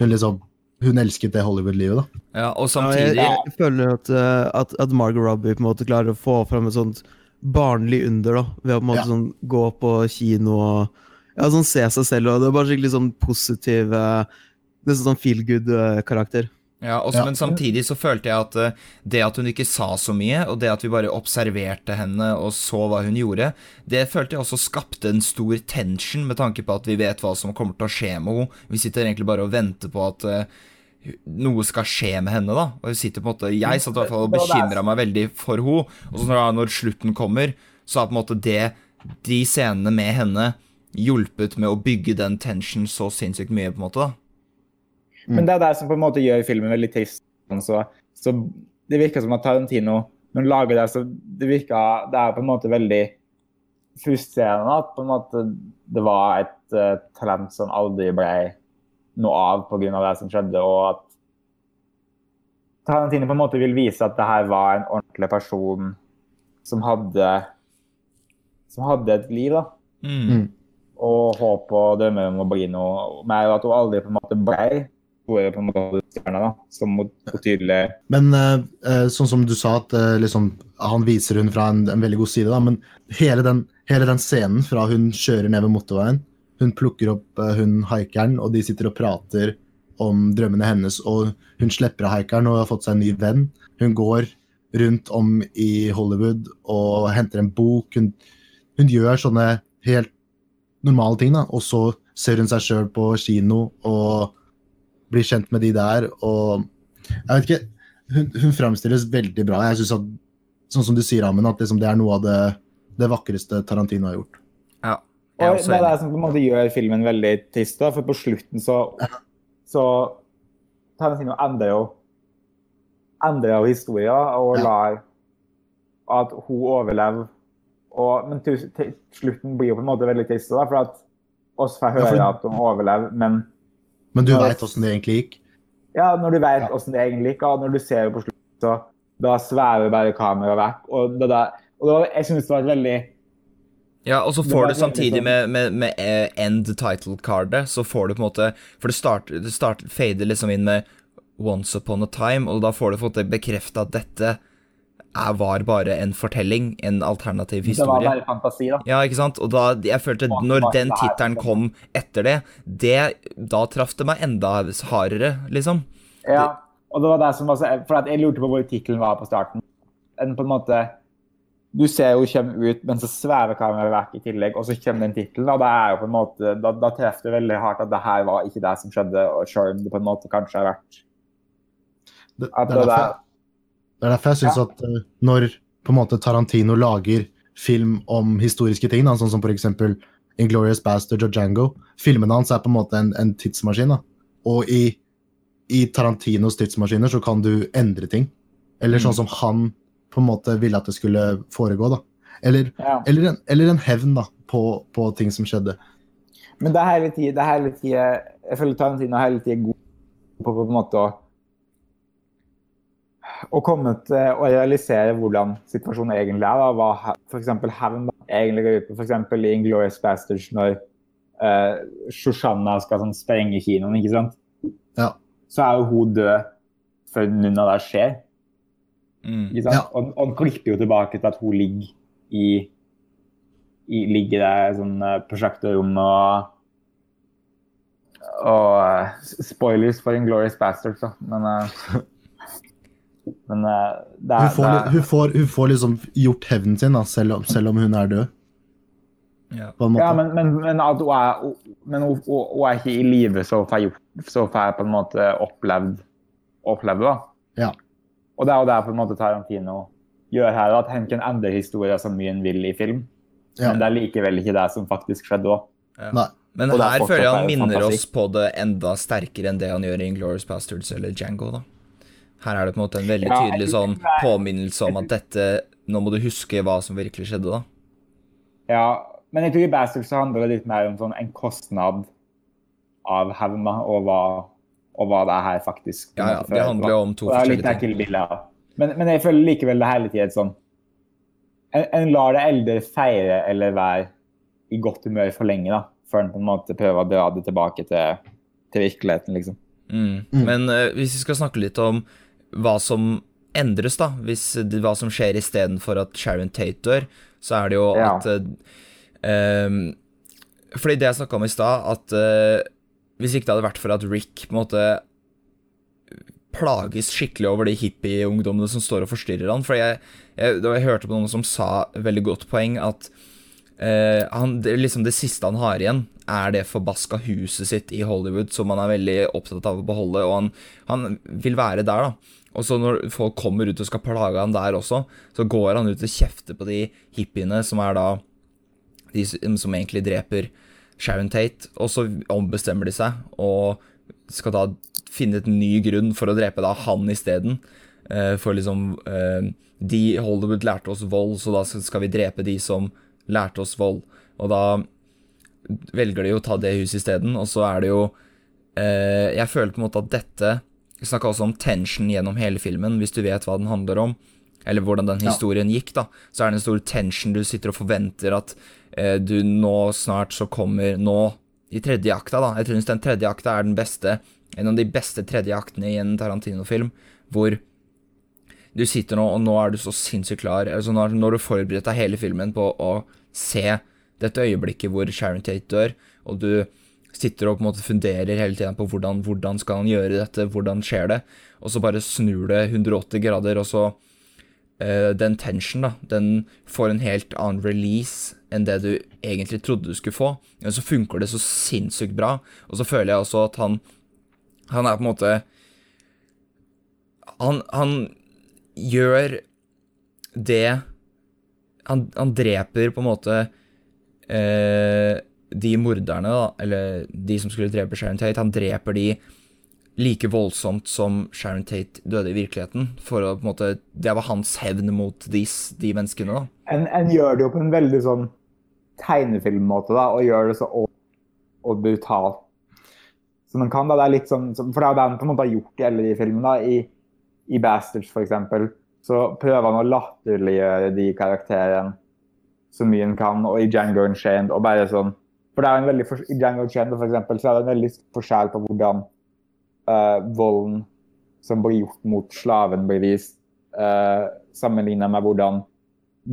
hun liksom Hun elsket det Hollywood-livet, da. Ja, og Ja, jeg, samtidig jeg føler at, eh, at, at Margot Robbie på en måte klarer å få fram et sånt barnlig under, da. Ved å på en måte Ja. sånn gå på kino og ja, sånn se seg selv. og Det er bare skikkelig sånn positiv eh, Nesten sånn feel good-karakter. Ja, også, Ja. Men samtidig så følte jeg at eh, det at hun ikke sa så mye, og det at vi bare observerte henne og så hva hun gjorde, det følte jeg også skapte en stor tension, med tanke på at vi vet hva som kommer til å skje med henne. Vi sitter egentlig bare og venter på at eh, noe skal skje med henne, da. Og hun sitter på en måte Jeg satt i hvert fall og bekymra meg veldig for henne. Og så når, når slutten kommer, så har på en måte det de scenene med henne hjulpet med å bygge den tension så sinnssykt mye, på en måte, da. Men det er det som på en måte gjør filmen veldig trist. Så, så det virker som at Tarantino, når han lager det, så det virker Det er på en måte veldig frustrerende at på en måte det var et uh, talent som aldri ble noe av pga. det som skjedde, og at Tarantino på en måte vil vise at det her var en ordentlig person som hadde som hadde et liv, da. Mm. Og håp og drømmer om å bli noe mer, og at hun aldri på en måte ble store på en måte stjerne, da, som tydelig Men eh, eh, sånn som du sa, at uh, liksom, han viser hun fra en, en veldig god side, da, men hele den, hele den scenen fra hun kjører ned ved motorveien, hun plukker opp eh, hun haikeren, og de sitter og prater om drømmene hennes, og hun slipper av haikeren og har fått seg en ny venn. Hun går rundt om i Hollywood og henter en bok. Hun, hun gjør sånne helt normale ting, da. Og så ser hun seg sjøl på kino og blir kjent med de der. Og jeg vet ikke Hun, hun fremstilles veldig bra. Jeg synes at, Sånn som du sier, Amund, at liksom det er noe av det, det vakreste Tarantino har gjort. Ja. Jeg er Og også det er det som på en måte gjør filmen veldig trist, da, for på slutten så, så Tarantino endrer jo endrer jo historien og lar at hun overlever. Og, men til, til slutten blir jo på en måte veldig trist, da, for at oss får Ja, høre for- at hun overlever, men Men du Ja, veit åssen det egentlig gikk? ja, når du vet Ja. hvordan det egentlig gikk, og når du ser jo på slutten, så da svever bare kameraet vekk. Og, det der, og da, jeg synes det var et veldig Ja, og så får du samtidig sånn- med, med, med eh, end title-cardet, så får du på en måte For det starter, det starter fader liksom inn med Once Upon a Time, og da får du måte bekrefta at dette er, var bare en fortelling, en alternativ historie. Det var bare fantasi, da. Ja, ikke sant? Og da, jeg følte når den tittelen kom etter det, det Da traff det meg enda hardere, liksom. Ja, og det var det som var så, for at jeg lurte på hvor tittelen var på starten. En på en måte, Du ser jo kommer ut, men så svever kameraet vekk i tillegg, og så kommer den tittelen. Da da, da treffer det veldig hardt at det her var ikke det som skjedde, og selv om det på en måte kanskje har vært Det, det, er derfor, det er derfor jeg syns Ja. at eh, når på en måte Tarantino lager film om historiske ting, da, sånn som f.eks. Inglorious Bastard og Django Filmene hans er på en måte en, en tidsmaskin. da. Og i, i Tarantinos tidsmaskiner så kan du endre ting. Eller sånn som han på en måte ville at det skulle foregå. da. Eller, ja. eller, en, eller en hevn da, på, på ting som skjedde. Men det er hele tida, det er hele tida Jeg føler Tarantino er hele tida god på, på en måte å å komme til å realisere hvordan situasjonen egentlig er. Da. Hva f.eks. hevn egentlig går ut på. F.eks. i Inglorious Bastards når uh, Shoshanna skal sånn, sprenge kinoen, ikke sant? Ja. Så er jo hun død før noen av det skjer. Mm. Ikke sant? Ja. Og, og han klipper jo tilbake til at hun ligger i, i ligger der i sånn uh, prosjektorrom og og eh, spoilers for Inglorious Bastards, da. Men, eh, [LAUGHS] men eh, det Hun er, får, det er hun får, hun får liksom gjort hevnen sin, da, selv, om, selv om hun er død. Ja. på en måte. Ja, men, men, men, at hun er, men hun, hun, hun er ikke i live så får så får jeg på en måte opplevd opplevd da. Ja. Og det er jo det på en måte Tarantino gjør her, at han kan endre historier så mye han vil i film. Ja. Men det er likevel ikke det som faktisk skjedde òg. Ja. Men Og er her føler jeg han minner oss på det enda sterkere enn det han gjør i Inglorious, Bastards eller Django. da. Her er det på en måte en veldig tydelig sånn påminnelse om at dette Nå må du huske hva som virkelig skjedde, da. Ja, men jeg tror i Bastards handler det litt mer om sånn en kostnad av hevna og hva, og hva det her faktisk Ja, ja, det handler jo om to er forskjellige ting. Kill Bill er. Men, men jeg føler likevel det hele tiden sånn en, en lar det eldre feire eller være i godt humør for lenge, da, før en på en måte prøver å dra det tilbake til, til virkeligheten, liksom. Mm. Mm. Men uh, hvis vi skal snakke litt om hva som endres, da, hvis det, hva som skjer istedenfor at Sharon Tate dør, så er det jo Ja. at uh, um, Fordi det jeg snakka om i stad, at eh, hvis ikke det hadde vært for at Rick på en måte plages skikkelig over de hippie-ungdommene som står og forstyrrer han. For jeg, jeg, jeg hørte på noen som sa veldig godt poeng at eh, han, det, liksom det siste han har igjen, er det forbaska huset sitt i Hollywood, som han er veldig opptatt av å beholde, og han, han vil være der, da. Og så når folk kommer ut og skal plage han der også, så går han ut og kjefter på de hippiene som er da de som egentlig dreper Sharon Tate, og så ombestemmer de seg og skal da finne et ny grunn for å drepe da han isteden. Uh, for liksom eh, De Hollywood lærte oss vold, så da skal vi drepe de som lærte oss vold. Og da velger de jo å ta det huset isteden, og så er det jo eh, Jeg føler på en måte at dette Vi snakka også om tension gjennom hele filmen, hvis du vet hva den handler om. Eller hvordan den Ja. historien gikk, da. Så er det en stor tension. Du sitter og forventer at eh, du nå snart så kommer Nå, i tredje akta, da. Jeg tror den tredje akta er den beste En av de beste tredje aktene i en Tarantino-film, hvor du sitter nå, og nå er du så sinnssykt klar. Altså nå har du forberedt deg hele filmen på å se dette øyeblikket hvor Sharon Tate dør, og du sitter og på en måte funderer hele tiden på hvordan, hvordan skal han gjøre dette, hvordan skjer det, og så bare snur det 180 grader, og så uh, Den tension, da, den får en helt annen release enn det du egentlig trodde du skulle få. Men så funker det så sinnssykt bra, og så føler jeg også at han Han er på en måte Han, han gjør det han, han, dreper på en måte uh, de morderne, da, eller de som skulle drepe Sharon Tate, han dreper de like voldsomt som Sharon Tate døde i virkeligheten. For å på en måte Det var hans hevn mot de, de menneskene, da. En, en, gjør det jo på en veldig sånn tegnefilmmåte, da, og gjør det så og, og brutalt som en kan. da, det er litt sånn, For det er det han på en måte har gjort i alle de filmene. da, I, i Bastards, for eksempel, så prøver han å latterliggjøre de karakterene så mye han kan, og i Django Unchained og bare sånn for det er en veldig, I Django Unchained for eksempel, så er det en veldig forskjell på hvordan uh, volden som blir gjort mot slaven, blir vist, uh, sammenlignet med hvordan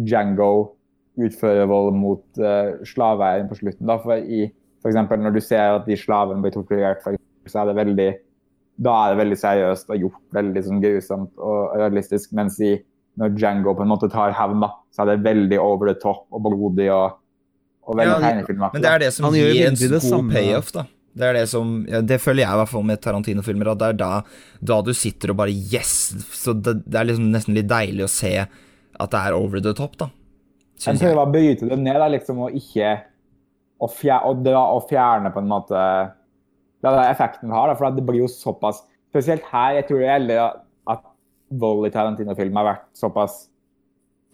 Django utfører vold mot uh, slaveeieren på slutten. Da. For i, for eksempel, når du ser at de slavene blir torturert, så er det veldig da er det veldig seriøst og gjort veldig sånn, grusomt og realistisk. Mens i, når Django på en måte tar hevn, så er det veldig over the top og blodig og, og veldig ja, tegnefilmaktig. Men det er det som gir en god payoff, da. Det er det som ja, Det føler jeg i hvert fall med Tarantino-filmer. At det er da, da, du sitter og bare Yes! Så det, det, er liksom nesten litt deilig å se at det er over the top, da. Jeg prøver å bryte det ned, da, liksom, og ikke å fjerne, fjerne på en måte det er effekten har. Da, for det blir jo såpass Spesielt her. Jeg tror det gjelder at vold i Tarantino-film har vært såpass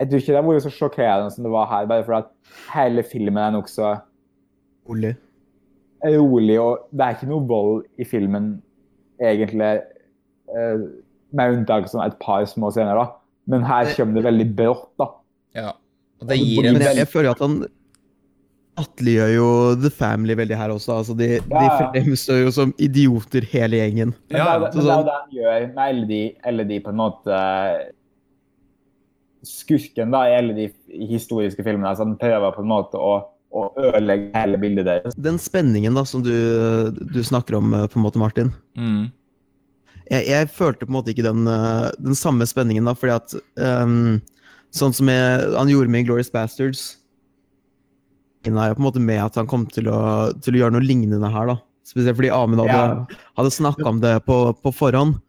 Jeg tror ikke det har vært så sjokkerende som det var her, bare for at hele filmen er nokså rolig. Rolig. Og det er ikke noe vold i filmen, egentlig, eh, med unntak av et par små scener. da. Men her kommer det veldig brått. da. Ja, og det gir en... Jeg, jeg føler at han latterliggjør jo The Family veldig her også. Altså, de, ja, ja. de fremstår jo som idioter, hele gjengen. Men det, er, det, er det han gjør med alle de, alle de på en måte Skurken da, i alle de historiske filmene. Altså, han prøver på en måte å, å ødelegge hele bildet deres. Den spenningen da, som du, du snakker om, på en måte, Martin. Mm. Jeg, jeg, følte på en måte ikke den, den samme spenningen da, fordi at um, Sånn som jeg, han gjorde med Glorious Bastards jeg på en måte med at han kom til å, til å gjøre noe lignende her. da. Spesielt fordi Amund hadde, ja. hadde snakka om det på, på forhånd.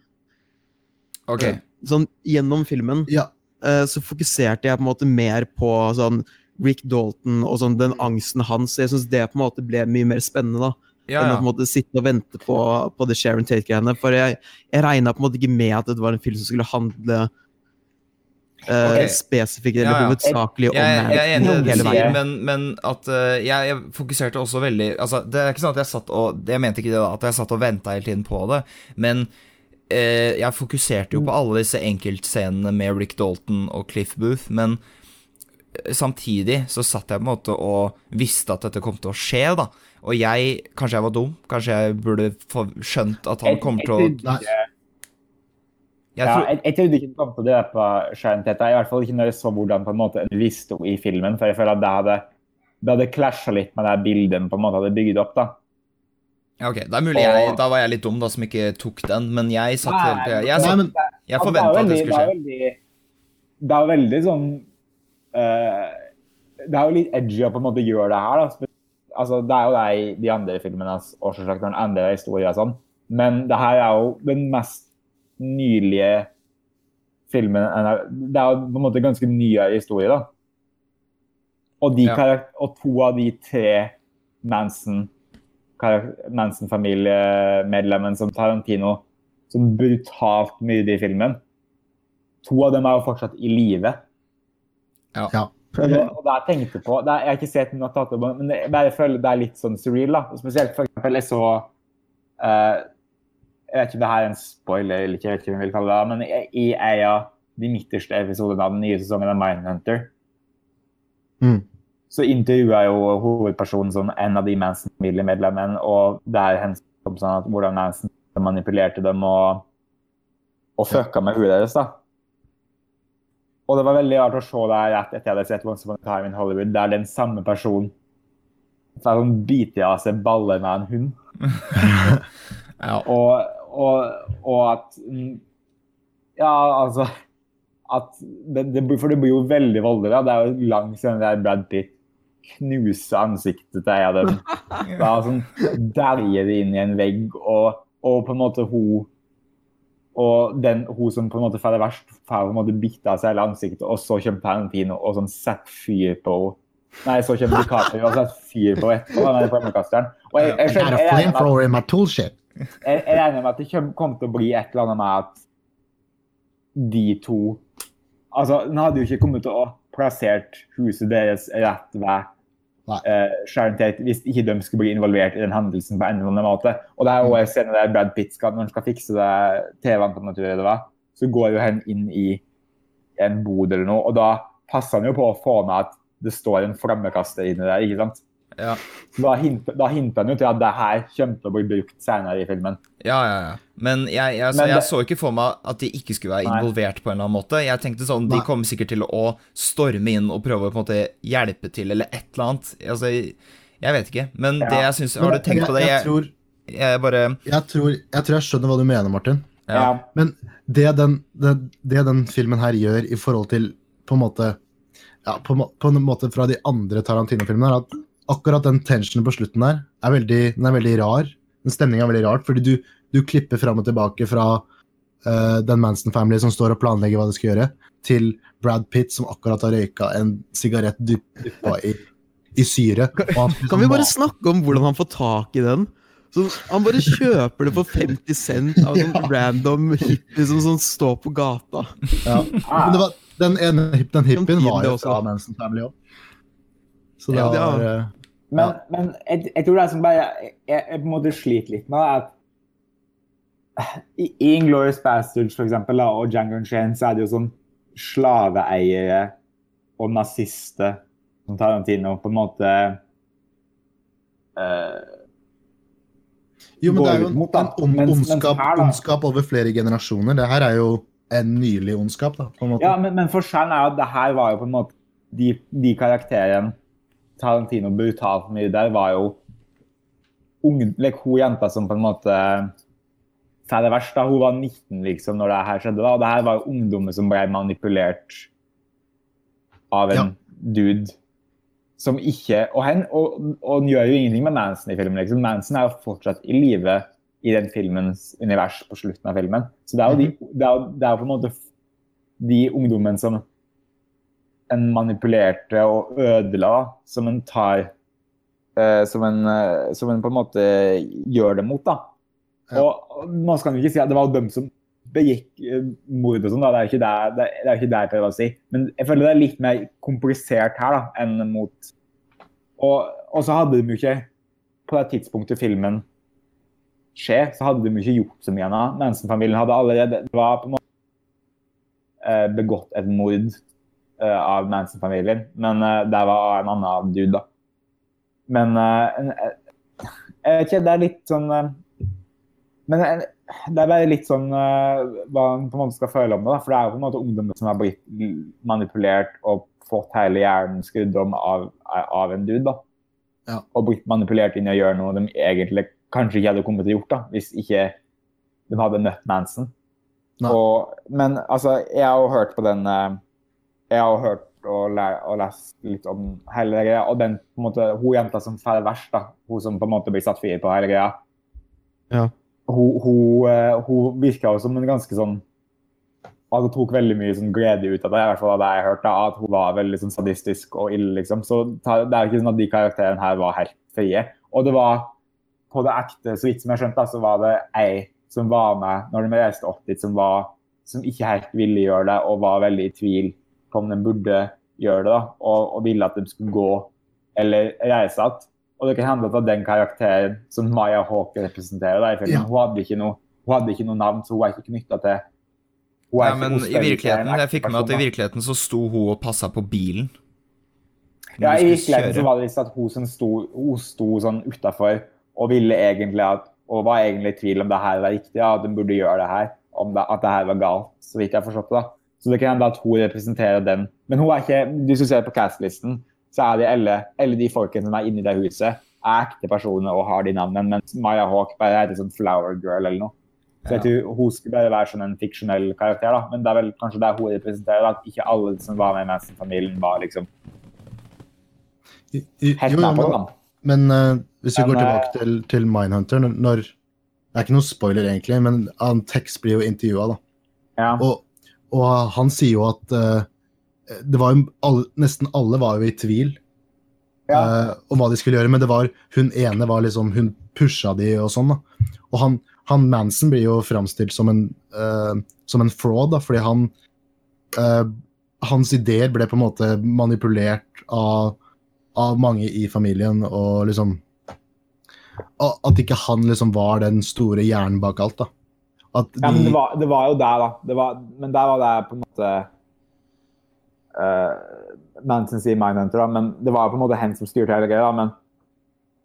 Ok. Sånn gjennom filmen ja. uh, så fokuserte jeg på en måte mer på sånn Rick Dalton og sånn den angsten hans. Jeg syns det på en måte ble mye mer spennende. da. Ja, enn å på en måte sitte og vente på, på det Sharon Tate-greiene. For jeg, jeg regna på en måte ikke med at det var en film som skulle handle Uh, okay. spesifikt eller ja, ja. hovedsakelig om jeg, jeg, er enig i det du sier, men, men at uh, jeg, jeg, fokuserte også veldig altså, Det er ikke sånn at jeg satt og Jeg mente ikke det da, at jeg satt og venta hele tiden på det, men uh, jeg fokuserte jo på alle disse enkeltscenene med Rick Dalton og Cliff Booth, men samtidig så satt jeg på en måte og visste at dette kom til å skje, da. Og jeg Kanskje jeg var dum, kanskje jeg burde skjønt at han kommer til å jeg, tror... ja, jeg, jeg trodde ikke det kom til å Sharon Tate. I hvert fall ikke når jeg så hvordan på en måte en visste i filmen. For jeg føler at det hadde, det hadde klasja litt med det bildet på en måte hadde bygd opp. da. Ja, ok, det er mulig jeg, Da var jeg litt dum da som ikke tok den, men jeg satt helt Jeg, jeg, jeg, jeg, jeg forventa at det skulle skje. Det er veldig, det er veldig sånn Det er jo litt edgy å på en måte gjøre det her. da. Altså, Det er jo det i de andre filmene og selvsagt når den andre historier og sånn, men det her er jo den mest nylige filmen Det er jo på en måte ganske nyere historie, da. Og, de ja. og to av de tre Manson Manson-familiemedlemmene som Tarantino som brutalt myrder i filmen, to av dem er jo fortsatt i live. Ja. ja. Og, og det jeg tenkte på det er, Jeg har ikke sett noen tatt opp, men jeg bare føler det er litt sånn surreal. da, Spesielt for eksempel, jeg så uh, jeg vet ikke om det her er en spoiler eller ikke, jeg vet ikke hva jeg vil kalle det, men i en av de midterste episodene av den nye sesongen av Mindhunter mm. så intervjua jo hovedpersonen sånn, en av de Manson-familiemedlemmene, og der hennes kom sånn at hvordan Manson manipulerte dem og, og fucka med huet deres. da. Og det var veldig rart å se der rett etter jeg hadde sett Once Upon a Time in Hollywood, der den samme personen Så sånn biter av seg baller med en hund. [LAUGHS] Ja. Og, og, og at Ja, altså at det, det, For det blir jo veldig voldelig. Det er jo langt siden det der Brad Pitt knuser ansiktet til en av dem. [LAUGHS] Da sånn dæljer det inn i en vegg, og, og på en måte hun og den hun som på en måte det verst, får på en måte bitt av seg hele ansiktet, og så kommer Palantino og sånn setter fyr på henne. Nei, så kommer DiCaprio og setter fyr på etterpå. Den flammekasteren. Og jeg, jeg, skjønner- jeg, regner med jeg, regner med at det kommer til å bli et eller annet med at de to Altså, Den hadde jo ikke kommet til å plassert huset deres rett ved Nei. Eh, til at hvis ikke de skulle bli involvert i den hendelsen på en eller annen måte. Og det er jo en scene der Brad Pitt skal, når han skal fikse det TV-en på hva, så går jo han inn i en bod eller noe, og da passer han jo på å få med at det står en flammekaster inni der. ikke sant? Ja. Så Da hinter, da hinter han jo til at det her kommer til å bli brukt senere i filmen. Ja, ja, ja. Men jeg, jeg, så, Men jeg så ikke for meg at de ikke skulle være Nei. involvert på en eller annen måte. Jeg tenkte sånn, De kommer sikkert til å storme inn og prøve å på en måte hjelpe til, eller et eller annet. Altså, jeg vet ikke. Men Ja. det jeg syns Har du tenkt på det? Jeg, jeg, Jeg, tror, jeg bare jeg, tror, jeg tror jeg skjønner hva du mener, Martin. Ja. Men det den, det, det den filmen her gjør i forhold til på en måte ja, på, på en måte fra de andre Tarantino-filmene, er at akkurat den tensionen på slutten der er veldig, den er veldig rar. Den stemninga er veldig rart, fordi du, du klipper fram og tilbake fra uh, den Manson Family som står og planlegger hva de skal gjøre, til Brad Pitt som akkurat har røyka en sigarett dyp- dyppa i, i syre. og han Kan vi bare snakke om hvordan han får tak i den? Så han bare kjøper det for 50 cent av en [LAUGHS] ja. random hippie som sånn står på gata. Ja. Ah. Men det var, den ene den hippien var jo fra Manson Family òg. Så det Ja, var ja. Men, Ja. men jeg, jeg tror det er som bare jeg, jeg på en måte sliter litt med, er at i i Inglourious Bastards for eksempel, da, og Django Unchained så er det jo sånn slaveeiere og nazister som Tarantino på en måte uh, Jo, men det er jo en, mot, en ond, Mens- mens ondskap, her, ondskap over flere generasjoner. Det her er jo en nylig ondskap, da, på en måte. Ja, men, men forskjellen er jo at det her var jo på en måte De, de karakterene Tarantino brutalt mye der, var jo unge, like, hun jenta som på en måte sa det verst. da, Hun var 19 liksom når det her skjedde. da, og det her var jo ungdommer som ble manipulert av en Ja. dude som ikke Og han og, og han gjør jo ingenting med Manson i filmen. liksom. Manson er jo fortsatt i live i den filmens univers på slutten av filmen. Så det er jo, de, det er, jo- det er på en måte de ungdommene som en manipulerte og ødela, som en tar eh, som, en, eh, som en på en måte gjør det mot. da. Ja. Og, Man skal ikke si at det var dem som begikk eh, mord og sånn, det er jo ikke det, det, det er ikke det jeg prøver å si. Men jeg føler det er litt mer komplisert her da, enn mot Og, og så hadde de jo ikke På det tidspunktet filmen skjer, så hadde de jo ikke gjort så mye annet. Manson-familien hadde allerede Det var på en måte eh, begått et mord av Manson-familien, men eh, det var en annen dude, da. Men eh, eh, Jeg vet ikke, det er litt sånn eh, Men eh, det er bare litt sånn eh, hva man på en måte skal føle om det. da, For det er jo på en måte ungdommer som har blitt manipulert og fått hele hjernen skrudd om av, av en dude. da. Ja. Og blitt manipulert inn i å gjøre noe de egentlig kanskje ikke hadde kommet til å gjort da, hvis ikke de hadde møtt Manson. Og, men altså, jeg har jo hørt på den eh, Jeg har hørt og, læ og lest litt om hele greia, og den på en måte, hun jenta som får verst, da, hun som på en måte blir satt fri på hele greia, Ja. hun, hun, eh, hun virka jo som en ganske sånn at Hun tok veldig mye sånn glede ut av det, i hvert fall av det jeg hørte, at hun var veldig sånn sadistisk og ille. liksom. Så det er jo ikke sånn at de karakterene her var helt frie. Og det var på det ekte, så vidt som jeg skjønte, da, så var det ei som var med når de reiste opp dit, som, var, som ikke helt ville gjøre det, og var veldig i tvil på om de burde gjøre det, da, og, og ville at de skulle gå eller reise igjen. Og det kan hende at den karakteren som Maya Hawke representerer. da filmen. Ja. Hun, hadde ikke noe, hun hadde ikke noe navn, så hun er ikke knytta til hun er Nei, men i virkeligheten, jeg fikk med at i virkeligheten så sto hun og passa på bilen. Ja, I virkeligheten så var det visst at hun som sto, hun sto sånn utafor og ville egentlig at og var egentlig i tvil om det her var riktig, ja, at hun burde gjøre det her. Om det, at det her var galt, så vidt jeg har forstått det. da. Så det kan hende at hun representerer den. Men hun er ikke, hvis du ser på cast-listen, så er de alle, alle de folkene som er inni det huset, er ekte personer og har de navnene, mens Maya Hawk bare heter sånn Flower Girl eller noe. Så jeg tror hun skulle bare være sånn en fiksjonell karakter, da. Men det er vel kanskje det hun representerer, at ikke alle som var med i Manson-familien, var liksom helt med på det. da. Men, eh, hvis vi går tilbake eh, til, til Mindhunter når Det er ikke noe spoiler, egentlig, men Antex blir jo intervjua, da. Ja. Og, og han sier jo at uh, det var jo alle, Nesten alle var jo i tvil Ja. uh, om hva de skulle gjøre, men det var hun ene var liksom Hun pusha de og sånn, da. Og han, han Manson blir jo framstilt som en uh, som en fraud, da, fordi han Hans ideer ble på en måte manipulert av, av mange i familien, og liksom At ikke han liksom var den store hjernen bak alt, da. At de, Ja, men det var, det var jo der, da. Det var, men der var det på en måte uh, Manson sier Mindhunter, da, men det var på en måte hen som styrte hele greia. Men,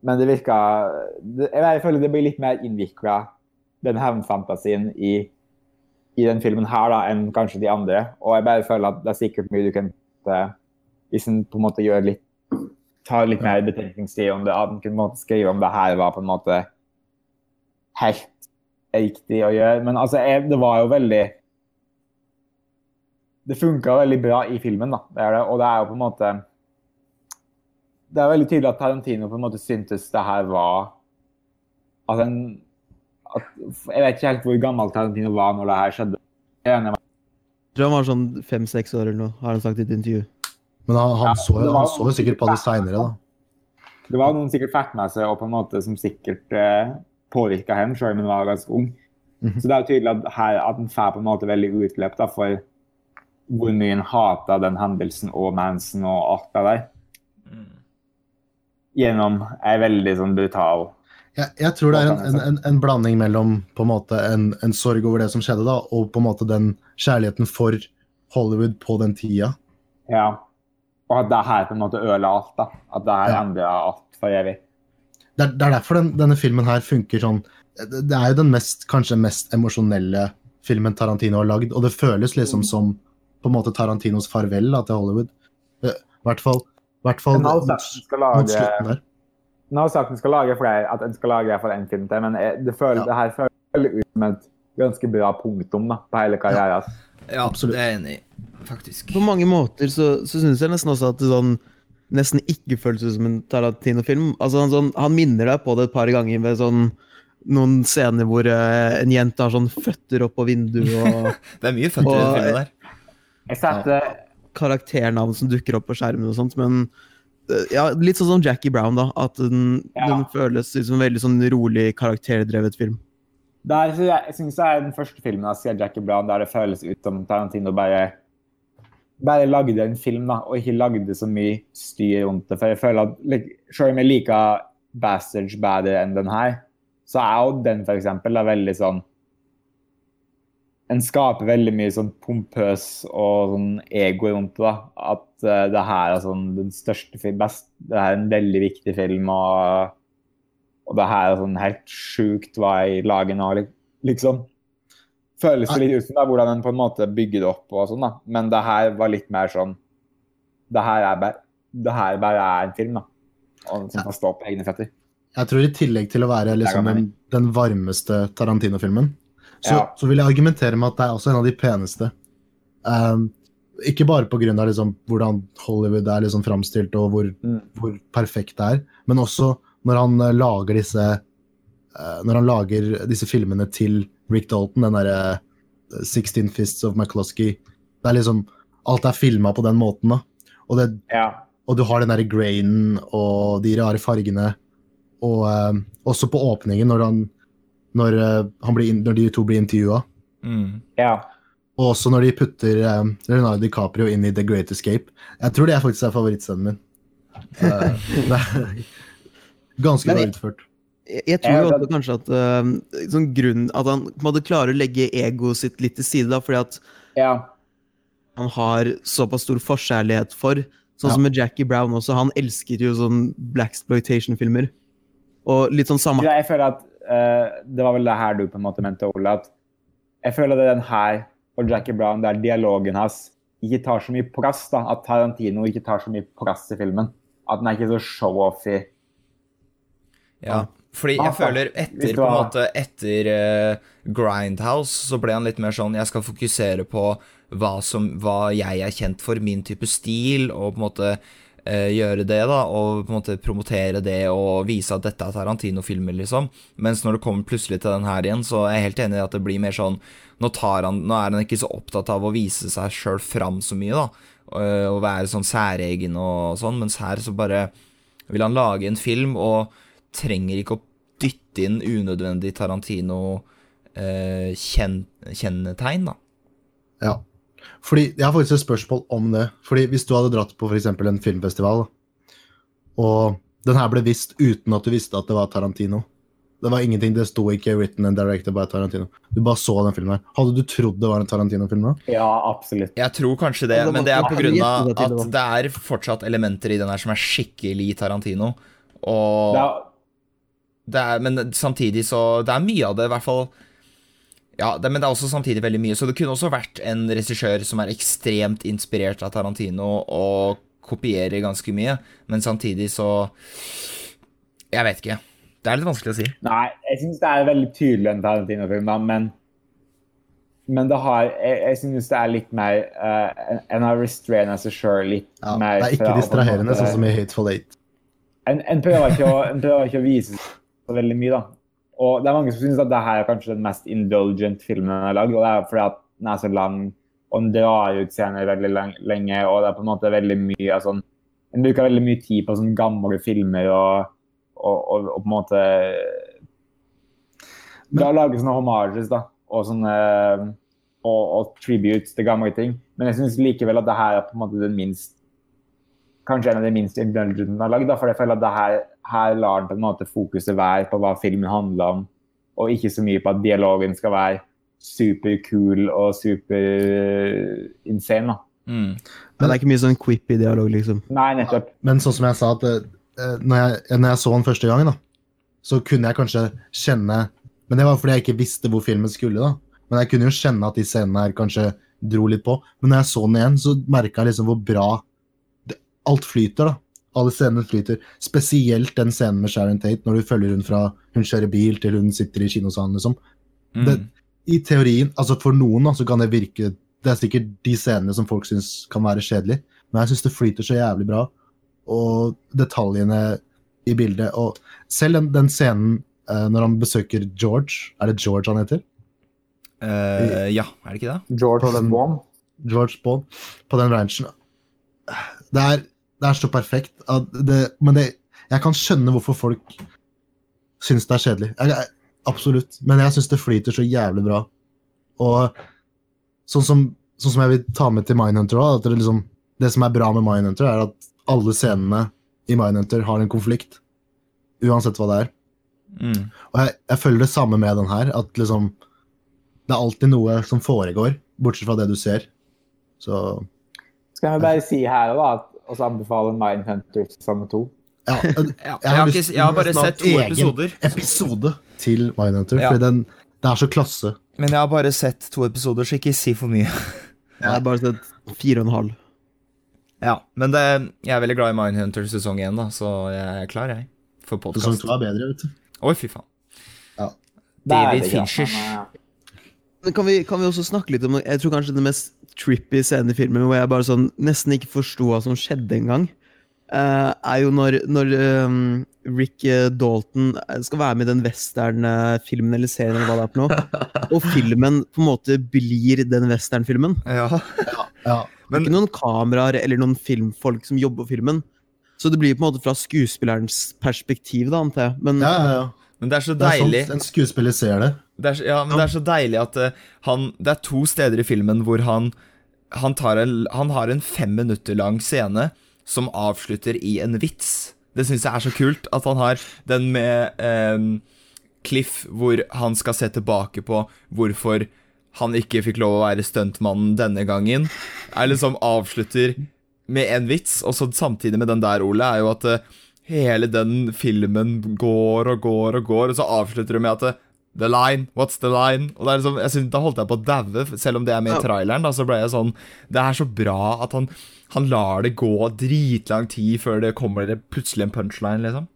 men det virka det, Jeg føler det blir litt mer innvikla, den hevnfantasien, i, i den filmen her da, enn kanskje de andre. Og jeg bare føler at det er sikkert mye du kan eh, Hvis en på en måte gjør litt tar litt mer betenkningstid om det, at en kunne skrive om det her var på en måte helt riktig å gjøre. Men altså, jeg, det var jo veldig Det funka veldig bra i filmen, da. Det er det. Og det er jo på en måte Det er veldig tydelig at Tarantino på en måte syntes det her var At en at, Jeg vet ikke helt hvor gammel Tarantino var når det her skjedde. Jeg Jeg tror han var sånn fem-seks år eller noe, har han sagt i et intervju. Men han, han, Ja, så, jo- han så jo sikkert på det seinere, da. Det var noen sikkert fikk med seg og på en måte som sikkert eh, påvirka henne, selv om hun var ganske ung. Mhm. Så det er jo tydelig at, her, at han får på en måte veldig utløp da, for hvor mye han hater den hendelsen og Manson og alt det der. Gjennom ei veldig sånn brutal Jeg, jeg tror det er en, en, en, en blanding mellom på en måte en, en sorg over det som skjedde, da, og på en måte den kjærligheten for Hollywood på den tida. Ja. Og at det her på en måte ødela alt. da. At det her Ja. endra alt for evig. Det er, det er derfor den, denne filmen her funker sånn Det det er jo den mest, kanskje mest emosjonelle filmen Tarantino har lagd, og det føles liksom som på en måte Tarantinos farvel da, til Hollywood. Eh, I hvert fall, hvert fall mot, mot slutten der. Nå har sagt den skal lage flere, at en skal lage iallfall en film til, men det, føler, Ja. det her føles ut som et ganske bra punktum da, på hele karrieren. Ja, Absolutt. det er jeg enig i, faktisk. På mange måter så, så syns jeg nesten også at det sånn nesten ikke føles ut som en Tarantino-film. Altså han, sånn, han minner deg på det et par ganger ved sånn noen scener hvor uh, en jente har sånn føtter opp på vinduet, og [LAUGHS] Det er mye føtter i den filmen der. Jeg setter karakternavn som dukker opp på skjermen og sånt, men eh, ja, litt sånn som Jackie Brown, da. At den, Ja. den føles som en veldig sånn rolig, karakterdrevet film. Der, jeg, jeg synes det er den første filmen jeg ser Jackie Brown der det føles ut som Tarantino bare bare lagde en film da, og ikke lagde så mye styr rundt det. For jeg føler at like, Selv om jeg liker Bastards bedre enn den her, så er jo den for eksempel er veldig sånn En skaper veldig mye sånn pompøs og sånn ego rundt det. At uh, det her er sånn den største film, best, det her er en veldig viktig film. og og det her er sånn helt sjukt hva jeg lager nå, lik- liksom. Føles det litt ut som da, hvordan en på en måte bygger det opp og sånn, da. Men det her var litt mer sånn Det her er bare, det her bare er en film, da. Og som kan stå på egne føtter. Jeg tror i tillegg til å være liksom den, den varmeste Tarantino-filmen, så, Ja. så vil jeg argumentere med at det er også en av de peneste. Um, ikke bare pga. Liksom, hvordan Hollywood er liksom framstilt og hvor, Mm. hvor perfekt det er, men også når han eh, lager disse uh, Når han lager disse filmene til Rick Dalton, den derre 16 Fists of McCloskey Det er liksom Alt er filma på den måten, da. Og det, Ja. og du har den der grainen og de rare fargene. Og eh, også på åpningen, når, han, når, eh, han blir, når de to blir intervjua. Mm. ja. Og også når de putter eh, Leonardo DiCaprio inn i The Great Escape. Jeg tror det er faktisk er favorittscenen min. [LAUGHS] Eh, det er ganske bra utført. Jeg, tror jo også kanskje at uh, sånn grunn, At han måtte klare å legge egoet sitt litt til side, da, fordi at ja. han har såpass stor forkjærlighet for. Sånn Ja. som med Jackie Brown også. Han elsker jo sånn blaxploitation-filmer. Og litt sånn samme Jeg føler at uh, Det var vel det her du på en måte mente, Ole. At jeg føler det er den her og Jackie Brown, der dialogen hans ikke tar så mye plass. da, At Tarantino ikke tar så mye plass i filmen. At den er ikke så show-off i Ja, fordi jeg føler etter på en måte Etter uh, Grindhouse så ble han litt mer sånn Jeg skal fokusere på hva, som, hva jeg er kjent for, min type stil, og på en måte uh, gjøre det, da. Og på en måte promotere det og vise at dette er Tarantino-filmer, liksom. Mens når det kommer plutselig til den her igjen, så er jeg helt enig i at det blir mer sånn Nå, han, nå er han ikke så opptatt av å vise seg sjøl fram så mye, da. Uh, og være sånn særegen og sånn, mens her så bare vil han lage en film og trenger ikke å dytte inn unødvendig Tarantino-kjennetegn, eh, da. Ja. Fordi Jeg har faktisk et spørsmål om det. Fordi Hvis du hadde dratt på for en filmfestival, og den her ble vist uten at du visste at det var Tarantino Det var ingenting, det sto ikke 'written and directed by Tarantino'. Du bare så den filmen her. Hadde du trodd det var en Tarantino-film da? Ja, absolutt. Jeg tror kanskje det, men det er av at det er fortsatt elementer i den her som er skikkelig Tarantino. Og er, men samtidig så Det er mye av det, i hvert fall. Ja, det, men det er også samtidig veldig mye. Så det kunne også vært en regissør som er ekstremt inspirert av Tarantino og kopierer ganske mye, men samtidig så Jeg vet ikke. Det er litt vanskelig å si. Nei, jeg syns det er veldig tydelig en Tarantino-film, men men det har, jeg, jeg synes det er litt mer uh, En har restraina seg sjøl litt ja, mer. Det er ikke distraherende, sånn som i Hateful Eight. En, en, prøver ikke å, en prøver ikke å vise så veldig mye, da. Og det er mange som syns at det her er kanskje den mest indulgent filmen jeg har lagd. Og det er fordi at den er så lang, og den drar ut scener veldig lenge. Og det er på en måte veldig mye sånn En bruker veldig mye tid på sånne gamle filmer og, og, og, og på en måte Da lager sånne homages, da. Og sånne og, og tributes til gamle ting. Men jeg syns likevel at det her er på en måte den minst Kanskje en av de minst indulgent den har lagd. For jeg føler at det her her lar den på en måte fokuset være på hva filmen handler om, og ikke så mye på at dialogen skal være superkul og superinsane. Mm. Men det er ikke mye sånn quippy dialog, liksom? Nei, nettopp. Men sånn som jeg sa, at uh, når, jeg, når, jeg, så den første gangen, da, så kunne jeg kanskje kjenne Men det var fordi jeg ikke visste hvor filmen skulle, da. Men jeg kunne jo kjenne at de scenene her kanskje dro litt på. Men når jeg så den igjen, så merka jeg liksom hvor bra det, alt flyter, da alle scenene flyter. Spesielt den scenen med Sharon Tate, når du følger hun fra hun kjører bil til hun sitter i kinosalen, liksom. Mm. Det, I teorien, altså for noen da, så kan det virke Det er sikkert de scenene som folk syns kan være kjedelige, men jeg syns det flyter så jævlig bra. Og detaljene i bildet. Og selv den, den scenen uh, når han besøker George Er det George han heter? Uh, ja, er det ikke det? George Bond. George Bond på den ranchen. Det er det er så perfekt. Det, men det, jeg kan skjønne hvorfor folk syns det er kjedelig. Jeg, absolutt. Men jeg syns det flyter så jævlig bra. Og sånn som, sånn som jeg vil ta med til Mindhunter òg, det, liksom, det som er bra med Mindhunter, er at alle scenene i Mindhunter har en konflikt. Uansett hva det er. Mm. Og jeg, jeg, føler det samme med den her. At liksom Det er alltid noe som foregår, bortsett fra det du ser. Så Skal jeg bare si her da, at og så anbefaler Mindhunter sesong to. Ja, [LAUGHS] jeg, jeg, har lyst, jeg, har bare sett to episoder. episode til Mindhunter, ja. for den, det er så klasse. Men jeg har bare sett to episoder, så ikke si for mye. jeg har bare sett fire og en halv. Ja, men det, jeg er veldig glad i Mindhunter sesong én, da, så jeg er klar, jeg. For podkast. Sesong to er bedre, vet du. Oi, fy faen. Ja. David Finchers. Men kan vi, kan vi, også snakke litt om Jeg tror kanskje det mest trippy scenen i filmen hvor jeg bare sånn nesten ikke forsto hva som skjedde engang, uh, er jo når, når um, Rick eh, Dalton skal være med i den western-filmen eller serien, eller hva det er for noe, [LAUGHS] og filmen på en måte blir den western-filmen. Ja. ja, ja. Men, ikke noen kameraer eller noen filmfolk som jobber på filmen. Så det blir på en måte fra skuespillerens perspektiv, da, antar jeg. Men, ja, ja, ja. Men det er så deilig det er sånn En skuespiller ser det. Det er, ja, men det er så deilig at uh, han Det er to steder i filmen hvor han han, en, han har en fem minutter lang scene som avslutter i en vits. Det syns jeg er så kult. At han har den med um, Cliff, hvor han skal se tilbake på hvorfor han ikke fikk lov å være stuntmannen denne gangen. Er liksom avslutter med en vits, og så samtidig med den der, Ole, er jo at uh, hele den filmen går og går og går, og så avslutter det med at The line, what's the line? Og det er liksom, jeg synes, Da holdt jeg på å daue, selv om det er med i traileren. Da, så ble jeg sånn Det er så bra at han, han lar det gå dritlang tid før det kommer det plutselig en punchline, liksom.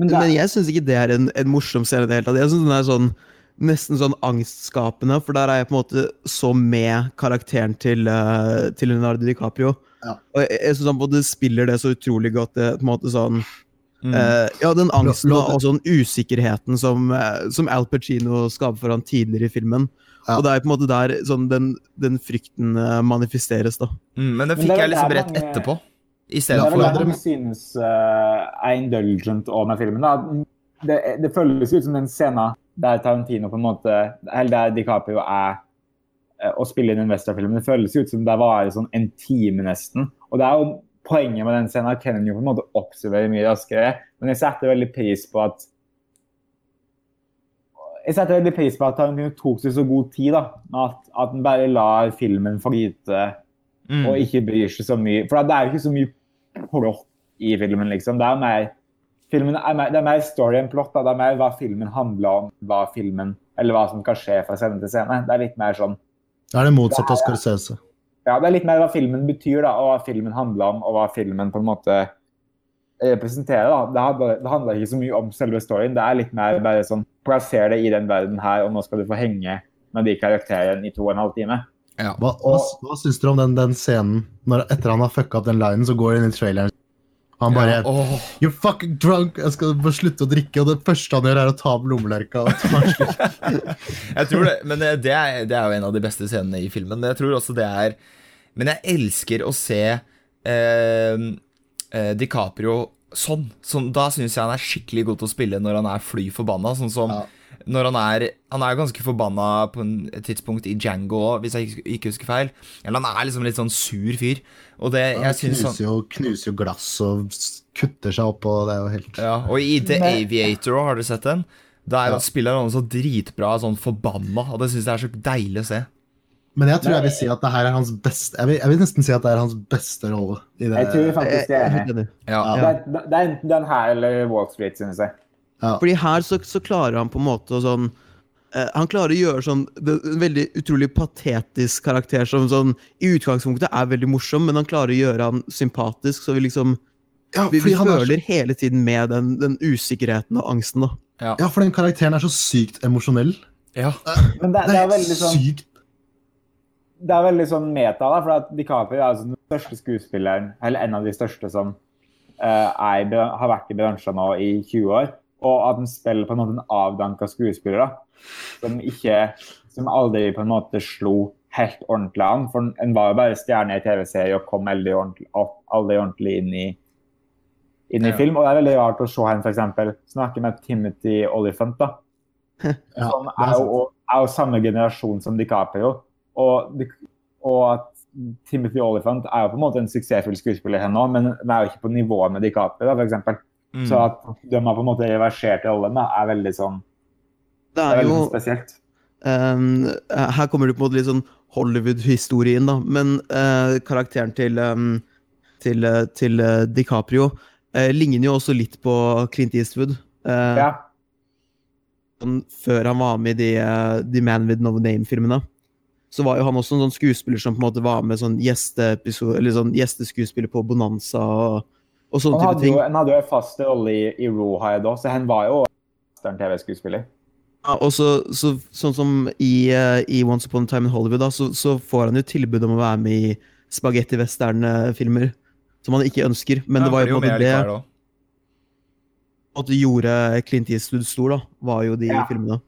Men Men jeg syns ikke det er en, en morsom scene i det hele tatt. Jeg synes den er sånn nesten sånn angstskapende, for der er jeg på en måte så med karakteren til, uh, til Leonardo DiCaprio. Ja. Og jeg, jeg syns han både spiller det så utrolig godt. Det, på en måte sånn Mm. eh, Ja, den angsten Lo- og, lo- og sånn usikkerheten som, eh, som Al Pacino skaper for han tidligere i filmen. Ja. Og det er på en måte der sånn, den, den frykten eh, manifesteres, da. Mm, men det Men fikk det er jeg liksom rett mange- etterpå. det Istedenfor er vel Ja, det de synes uh, er indulgent òg med filmen. da. Det, det føles ut som den scenen der Tarantino på en måte, eller der DiCaprio er å og spiller inn en westernfilm. Det føles ut som det varer sånn en time nesten. Og det er jo poenget med den scenen at kan jo på en måte oppsummerer mye raskere. Men jeg setter veldig pris på at jeg setter veldig pris på at han tok seg så god tid. da, At, at han bare lar filmen flyte mm. og ikke bryr seg så mye. For det er jo ikke så mye plott i filmen, liksom. Det er mer, filmen er mer, det er mer story enn plott. Da. Det er mer hva filmen handler om, hva filmen, eller hva som kan skje fra scene til scene. Det er litt mer sånn Det er det motsatte av Scorsese. Ja, det er litt mer hva filmen betyr, da, og hva filmen handler om, og hva filmen på en måte representerer. da. Det det handler ikke så mye om selve storyen. Det er litt mer bare sånn Plasser det i den verden her, og nå skal du få henge med de karakterene i to og en halv time. Ja. Hva, hva, hva syns dere om den, den scenen når etter han har fucka opp den linen, så går han inn i traileren Han bare Ja, oh. You're fucking drunk! Jeg skal bare slutte å drikke. Og det første han gjør, er å ta opp lommelerka. [LAUGHS] Jeg tror det, men det det er, det er jo en av de beste scenene i filmen. Men jeg tror også det er Men jeg elsker å se eh, eh, DiCaprio sånn. sånn da syns jeg han er skikkelig god til å spille når han er fly forbanna. Sånn som Ja. Når han er Han er ganske forbanna på et tidspunkt i Django òg, hvis jeg ikke, husker feil. Eller han er liksom litt sånn sur fyr. Og det Han jeg syns han knuser jo, knuser jo glass og kutter seg opp, og det er jo helt ja, Og i The Aviator òg, har du sett den? Der Ja. spiller han så dritbra, sånn forbanna, og det syns jeg er så deilig å se. Men jeg tror jeg vil si at det her er hans beste Jeg vil, jeg vil nesten si at det er hans beste rolle. I det. Jeg tror faktisk jeg det er enig. Ja. Ja. Det, er- det er enten den her eller Wall Street, synes jeg. Ja. Fordi her så, så klarer han på en måte å sånn eh, Han klarer å gjøre sånn det, En veldig utrolig patetisk karakter som sånn i utgangspunktet er veldig morsom, men han klarer å gjøre han sympatisk, så vi liksom Ja, Vi, vi han er så- føler hele tiden med den, den usikkerheten og angsten, da. ja, for den karakteren er så sykt emosjonell. ja. Men det, Det det er er veldig sånn sykt det er veldig sånn meta, da, for at DiCaprio er altså den største skuespilleren, eller en av de største som uh, er, har vært i bransjen nå i 20 år. Og at han spiller på en måte en avdanka skuespiller da, som ikke som aldri på en måte slo helt ordentlig an. For en var jo bare stjerne i TV-serie og kom aldri ordentlig, aldri ordentlig inn i, inn i Ja. film. Og det er veldig rart å se henne f.eks. snakke med Timothy Oliphant. da, [LAUGHS] Ja, som er jo, er jo samme generasjon som DiCaprio. Og, og at Timothy Oliphant er jo på en måte en suksessfull skuespiller her nå, men han er jo ikke på nivå med DiCaprio, da, eksempel. Mm. Så at de har på en måte reversert rollen, da, er veldig sånn Det det er er veldig jo sånn spesielt. Um, her kommer det på en måte litt sånn Hollywood-historien, da. Men uh, karakteren til, um, til, uh, til uh, DiCaprio ligner jo også litt på Clint Eastwood. Eh, Ja. før han var med i de, de Man With No Name-filmene. Så var jo han også en sånn skuespiller som på en måte var med sånn gjestepisode, eller sånn gjesteskuespiller på Bonanza og, og sånne Han type ting. jo, han hadde jo en fast rolle i, i Rawhide òg, så han var jo en TV-skuespiller. Ja, og så, så, sånn som i, eh, i Once Upon a Time in Hollywood, da, så, så får han jo tilbud om å være med i spagetti-western-filmer. Som han ikke ønsker. Men det var jo på en måte det det. at det gjorde Clint Eastwood stor, da. Var jo de Ja. filmene.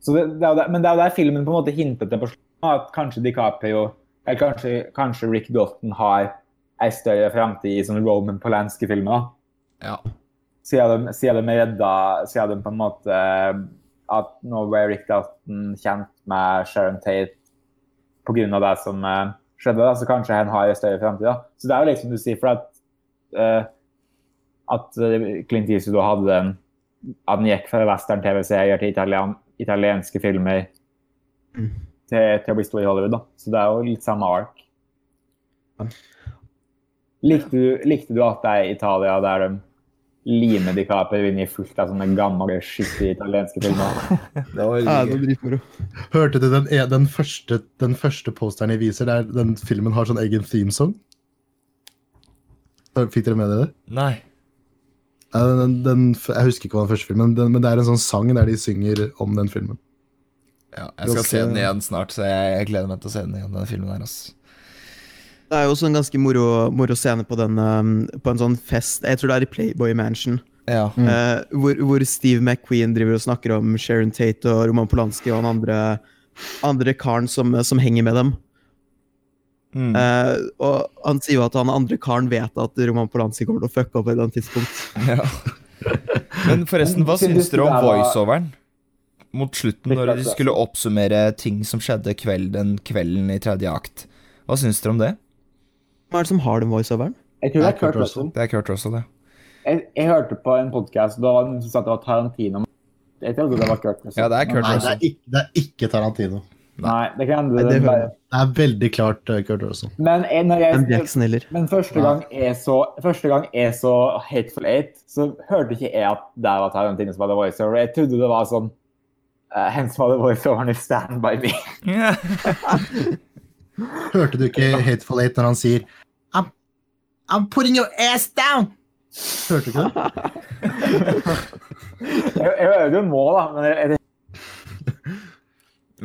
Så det, det er jo der, men det er jo der filmen på en måte hintet til på slutten, at kanskje DiCaprio eller kanskje, kanskje Rick Dalton har ei større framtid i sånne Roman Polanski-filmer. Ja. Siden de, siden de redda Siden de på en måte At nå ble Rick Dalton kjent med Sharon Tate pga. det som eh, skjedde, da, så kanskje han har en større framtid. Så det er jo liksom du sier, for at uh, at eh, Clint Eastwood hadde den at han gikk fra western-TV-serier til italien, italienske filmer Mm. til, til å bli stor i Hollywood. da. Så det er jo litt samme ark. Likte du, likte du at det er Italia der de lime DiCaprio inn i fullt av sånne gamle, skitne italienske filmer. [LAUGHS] Det var Ja, det dritmoro. Hørte du den, e- den, første, den første posteren jeg viser, der den filmen har sånn egen themesong? Fikk dere med dere det? Nei. Den, den, jeg husker ikke hva den første filmen, den, men det er en sånn sang der de synger om den filmen. Ja, jeg skal se den igjen snart, så jeg, jeg gleder meg til å se den igjen, den filmen her, ass. Det er jo også en ganske moro, moro scene på, den, um, på en sånn fest. Jeg tror det er i Playboy Mansion. Ja. eh, hvor, hvor Steve McQueen driver og snakker om Sharon Tate og Roman Polanski og han andre, andre karen som, som henger med dem. Mm. Uh, og han sier jo at han andre karen vet at Roman Polanski kommer til å fucke opp på et eller annet tidspunkt. ja. Men forresten, hva syns du dere om voiceoveren? Mot slutten, når de skulle oppsummere ting som skjedde kveld, den kvelden i tredje akt. Hva syns dere om det? Hvem er det som har den voiceoveren? Jeg tror det er Kurt Kurt Russell. Det er Kurt Russell, det. Jeg, jeg hørte på en podkast, da var det som sa det var Tarantino. Jeg trodde det var Kurt Russell. Ja, det er Kurt Nei, det Russell. er, ikke, det er ikke Tarantino. Nei, det kan hende. Det det Det er veldig klart uh, Kurt Russell. Men jeg, når jeg, Jackson men første gang jeg så første gang jeg så Hateful Eight, så hørte ikke jeg at det var Tarantino som hadde voiceover. Jeg trodde det var sånn uh, Hen som hadde voiceoveren i Stand By Me. [LAUGHS] [LAUGHS] Hørte du ikke Hateful Eight når han sier I'm, I'm putting your ass down! Hørte du ikke det? Jeg, det jo nå, da, men jeg,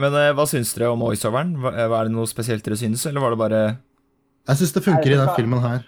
Men eh, hva syns dere om voiceoveren? Hva- eh, Er det noe spesielt dere syns, eller var det bare Jeg syns det funker i den filmen her.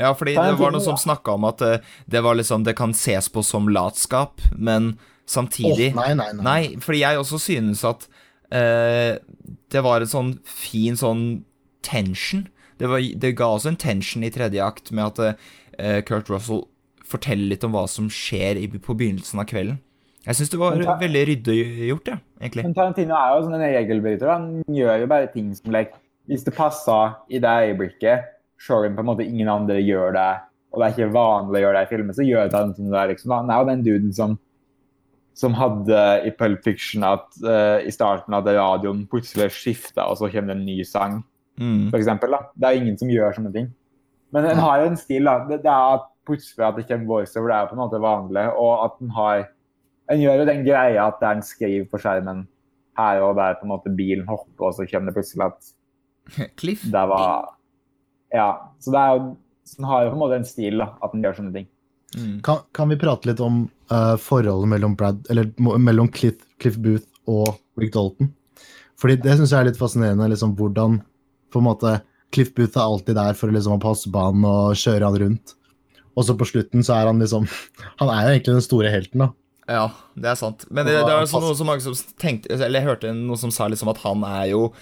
Ja, fordi det var noen som snakka om at eh, det var liksom Det kan ses på som latskap, men samtidig oh, nei, nei, nei. Nei, fordi jeg også synes at det var en sånn fin sånn tension. Det, var, det ga også en tension i tredje akt med at uh, Kurt Russell forteller litt om hva som skjer i, på begynnelsen av kvelden. Jeg syns det var veldig ryddig gjort, ja, egentlig. men Tarantino er jo sånn en regelbryter. Han gjør jo bare ting som like, Hvis det passer i det øyeblikket, selv om på en måte ingen andre gjør det, og det er ikke vanlig å gjøre det i filmer, så gjør Tarantino det. liksom. Han er jo den duden som som hadde i Pulp Fiction at uh, i starten hadde radioen plutselig skifta, og så kommer det en ny sang, Mm. for eksempel, da. Det er ingen som gjør sånne ting. Men den har jo en stil, da. Det, det er plutselig at det kommer voiceover, det er på en måte vanlig, og at den har En gjør jo den greia at det er en skriv på skjermen her og der på en måte bilen hopper, og så kommer det plutselig at [LAUGHS] Cliff. det var Ja. Så det er jo så den har jo på en måte en stil, da, at den gjør sånne ting. Mm. Kan, kan vi prate litt om uh, forholdet mellom Brad Eller mellom Cliff, Cliff Booth og Rick Dalton? Fordi det syns jeg er litt fascinerende, liksom hvordan på en måte Cliff Booth er alltid der for å liksom passe på han og kjøre han rundt. Og så på slutten så er han liksom [LAUGHS] Han er jo egentlig den store helten, da. Ja, det er sant. Men det, det er også noe som mange som tenkte Eller jeg hørte noe som sa liksom at han er jo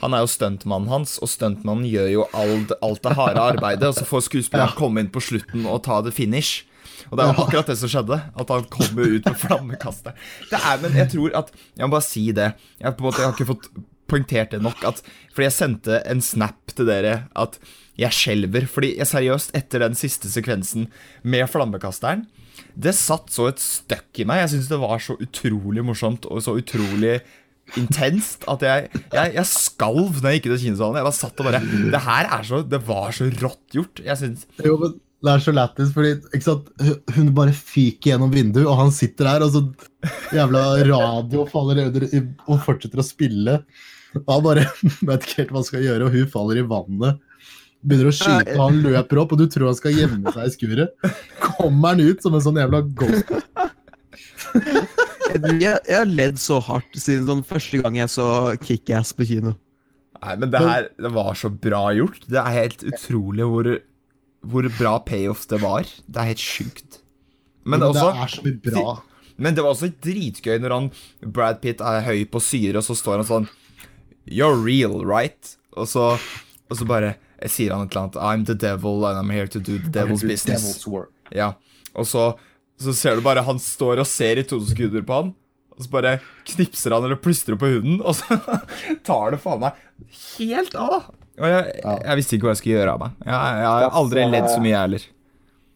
han er jo stuntmannen hans, og stuntmannen gjør jo alt, alt det harde arbeidet. Og så får skuespilleren komme inn på slutten og ta det finish. Og det er jo akkurat det som skjedde. At han kommer ut med flammekastet. Det er, men jeg tror at Jeg må bare si det. Jeg, på en måte, jeg har ikke fått poengtert det nok. At, fordi jeg sendte en snap til dere at jeg skjelver. Fordi jeg seriøst, etter den siste sekvensen med flammekasteren det satt så et støkk i meg. Jeg syns det var så utrolig morsomt og så utrolig intenst at jeg, jeg, jeg skalv når jeg gikk til kinosalen. Jeg bare satt og bare Det her er så Det var så rått gjort. Jeg syns det er så lættis, fordi ikke sant? hun- bare fyker gjennom vinduet, og han sitter der, og så jævla radio faller under og fortsetter å spille. Og han bare [LAUGHS] vet ikke helt hva han skal gjøre, og hun faller i vannet. Begynner å skyte, og han løper opp, og du tror han skal gjemme seg i skuret. Kommer han ut som en sånn jævla ghost. [LAUGHS] Jeg, jeg har ledd så hardt siden sånn første gang jeg så Kickass på kino. Nei, men det her det var så bra gjort. Det er helt utrolig hvor, hvor bra payoff det var. Det er helt sjukt. Men det også er så mye bra. Men det var også dritgøy når han Brad Pitt er høy på syre, og så står han sånn You're real, right? Og så, og så bare sier han et eller annet I'm the devil and I'm here to do the devil's business. Devil's work. Ja, og så, så ser du bare han står og ser i to sekunder på han, og så bare knipser han eller plystrer på huden, og så [LAUGHS] tar det faen meg helt av. Og jeg, jeg visste ikke hva jeg skulle gjøre av meg. Jeg, jeg har aldri ledd så mye, jeg heller.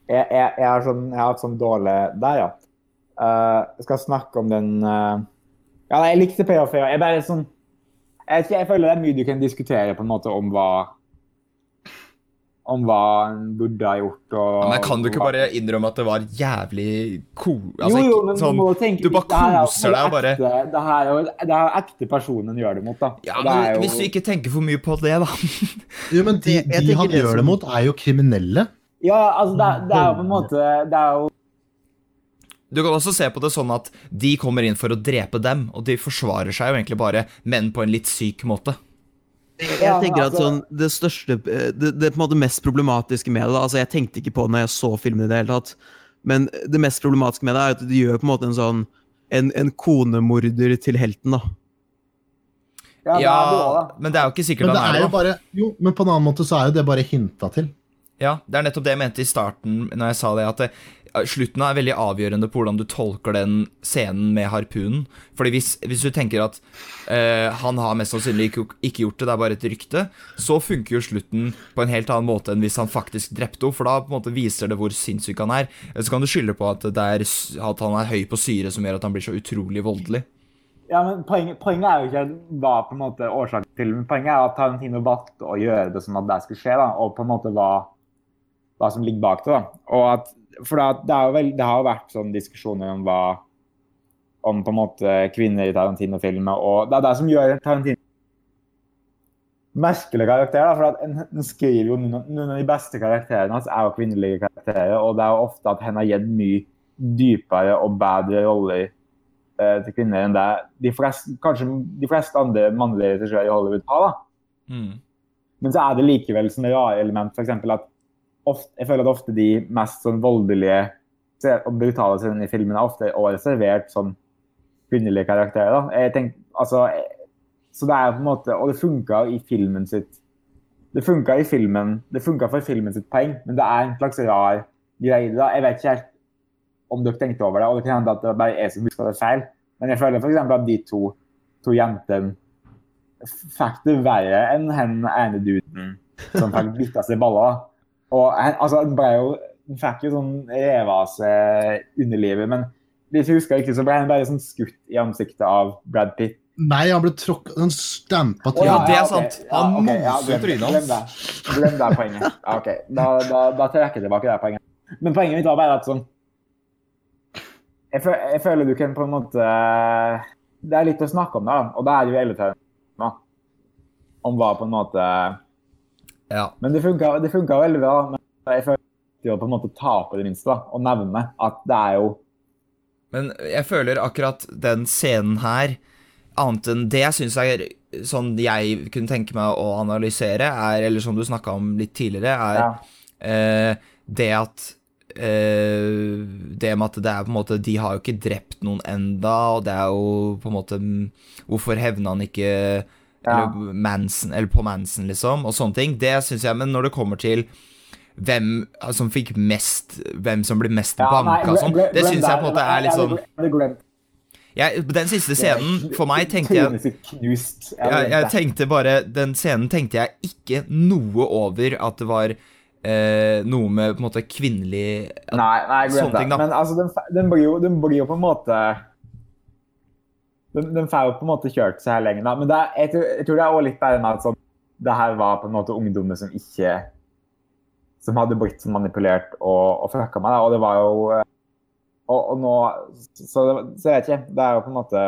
Jeg, jeg, jeg, har sånn, jeg har sånn dårlig Der, ja. Uh, jeg skal snakke om den uh, Ja, nei, jeg likte payoff. Jeg bare sånn jeg, jeg føler det er mye du kan diskutere på en måte om hva om hva han burde ha gjort. Og, Ja, men kan du ikke bare innrømme at det var jævlig ko... Altså, jo, jo, men sånn, du må tenke du bare det er koser deg og bare Det er jo det er ekte personen gjør det mot, da. Ja, det er men jo- Hvis du ikke tenker for mye på det, da. [LAUGHS] Jo, men de, de tenker han det gjør som- det mot, er jo kriminelle. Ja, altså, det, det er jo på en måte Det er jo Du kan også se på det sånn at de kommer inn for å drepe dem, og de forsvarer seg jo egentlig bare, men på en litt syk måte. Jeg tenker at sånn, Det største eh, det, det på en måte mest problematiske med det da, altså Jeg tenkte ikke på det når jeg så filmen i det hele tatt, men det mest problematiske med det er at det gjør på en måte en sånn en, en konemorder til helten, da. Ja, Ja, det også, men det er jo ikke sikkert Men han er er det. bare Jo, men på en annen måte så er jo det bare hinta til. Ja, Det er nettopp det jeg mente i starten når jeg sa det, at det, slutten er veldig avgjørende på hvordan du tolker den scenen med harpunen. Fordi hvis, hvis du tenker at eh, han har mest sannsynlig ikke, ikke gjort det, det er bare et rykte, så funker jo slutten på en helt annen måte enn hvis han faktisk drepte henne, for da på en måte viser det hvor sinnssyk han er. Så kan du skylde på at, er, at han er høy på syre som gjør at han blir så utrolig voldelig. Ja, men poenget, poenget er jo ikke hva på en måte årsaken til men Poenget er at Tarantino valgte å gjøre det sånn at det skulle skje, da, og på en måte hva, hva som ligger bak det. da. Og at, for det, det, vel, det har jo vært sånn diskusjoner om hva om på en måte kvinner i Tarantino-filmer, og det er det som gjør Tarantino merkelig karakter. da, for at en, en skriver jo noen, noen av de beste karakterene hans er jo kvinnelige karakterer, og det er jo ofte at han har gitt mye dypere og bedre roller eh, til kvinner enn det de fleste, kanskje de fleste andre mannlige regissører i Hollywood har. da. Mm. Men så er det likevel sånne rare element, f.eks. at ofte, jeg føler at ofte de mest sånn voldelige og brutale scenene i filmen er ofte også reservert sånn kvinnelige karakterer. da. Jeg tenk, altså, så det er på en måte, Og det funka i filmen sitt Det funka i filmen, det funka for filmen sitt poeng, men det er en slags rar greie. da. Jeg vet ikke helt om dere tenkte over det, og det kan hende at det bare er som huska det feil. Men jeg føler f.eks. at de to, to jentene fikk det verre enn hen ene duden som fikk bitt av seg baller. Og han, altså, han ble jo han fikk jo sånn revet seg underlivet, men hvis jeg husker ikke, så ble han bare sånn skutt i ansiktet av Brad Pitt. Nei, han ble tråkka Han stampa Å, ja, trynet. det er sant. Ja, Han ja, moser glem- trynet hans. Glem det poenget. Ja, ok, Da, da, da trekker jeg tilbake det poenget. Men poenget mitt var bare at sånn jeg, føl, jeg føler du kan på en måte Det er litt å snakke om, da. Og da er det jo Elletrøyen nå. Om hva på en måte Ja. Men det funka, det funka veldig bra. Men jeg føler å på en måte ta på det minste da, og nevne at det er jo Men jeg føler akkurat den scenen her Annet enn det jeg syns er sånn jeg kunne tenke meg å analysere, er, eller som du snakka om litt tidligere, er ja. eh, det at eh, Det med at det er på en måte De har jo ikke drept noen enda, og det er jo på en måte Hvorfor hevna han ikke eller, Manson, eller på Manson, liksom, og sånne ting. Det syns jeg, men når det kommer til hvem som fikk mest Hvem som ble mest Ja, banka og sånn, det syns jeg på en måte er litt sånn jeg Den siste scenen, for meg, tenkte jeg. Jeg jeg, tenkte bare Den scenen tenkte jeg ikke noe over at det var eh, noe med på en måte kvinnelig Nei, nei, glem det. Men altså, den, den, blir jo, den blir jo på en måte Den, den får jo på en måte kjørt seg her lenge, da. Men det er, jeg, tror, jeg tror det er også litt bare at sånn, det her var på en måte ungdommer som ikke Som hadde blitt så manipulert og, og fucka meg. Da. Og det var jo eh, og, og nå så, det, så jeg vet ikke. Det er jo på en måte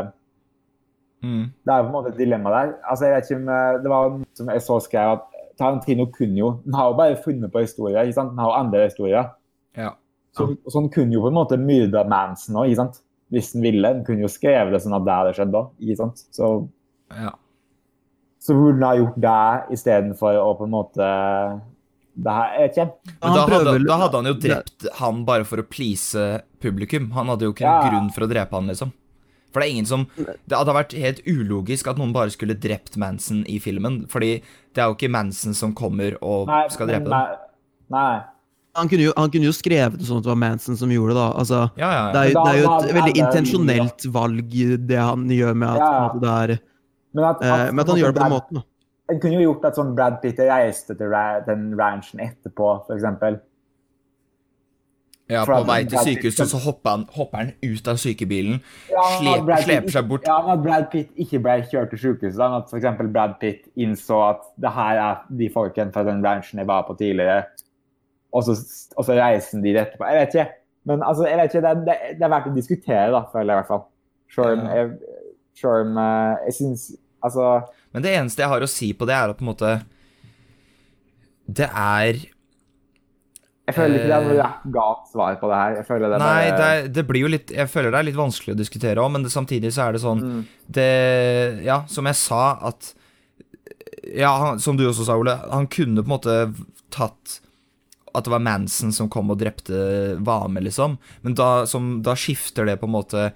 mm, det er jo på en måte et dilemma der. Altså, jeg vet ikke om, eh, Det var noe som jeg så skrev at Tarantino kunne jo Han har jo bare funnet på historier. ikke sant? Han har jo andre historier. Ja. Så, så han kunne jo på en måte myrda Manson òg, ikke sant? Hvis han ville. Han kunne jo skrevet det sånn at det hadde skjedd da. ikke sant. Så, ja. så burde han ha gjort det istedenfor å på en måte det her, Jeg vet ikke. Men da hadde, da hadde han jo drept han bare for å please publikum. Han hadde jo ikke noen Ja. grunn for å drepe han, liksom. For det er ingen som Det hadde vært helt ulogisk at noen bare skulle drept Manson i filmen. Fordi det er jo ikke Manson som kommer og Nei, skal drepe dem. Nei, nei. Han kunne, jo, han kunne jo skrevet det sånn at det var Manson som gjorde det. da. Altså, Ja, ja, det, er, Da- det er jo et veldig det- intensjonelt valg, det han gjør med at, Ja, ja. det er, Men at, eh, men at han gjør det på den måten. da. En kunne jo gjort at sånn Brad Pitt reiste til den ranchen etterpå, f.eks. Ja, på vei til sykehuset så hopper han, hopper han ut av sykebilen, Ja, men at slep, Brad Pitt sleper seg bort. Ja, men at Brad Pitt ikke ble kjørt til sykehuset. men At f.eks. Brad Pitt innså at det her er de folkene fra den ranchen jeg var på tidligere, og så, og så reisen de dit etterpå. Jeg vet ikke. Men altså, jeg vet ikke, det, er- det, det er verdt å diskutere, da, føler jeg i hvert fall. Selv om jeg, selv eh, jeg syns Altså Men det eneste jeg har å si på det, er at på en måte Det er Jeg føler ikke det er noe Eh. rett galt svar på det her. Jeg føler det Nei, bare det, er, det blir jo litt Jeg føler det er litt vanskelig å diskutere òg, men det, samtidig så er det sånn Mm. Det Ja, som jeg sa, at Ja, han, som du også sa, Ole, han kunne på en måte tatt at det var Manson som kom og drepte Vame, liksom. Men da, som, da skifter det på en måte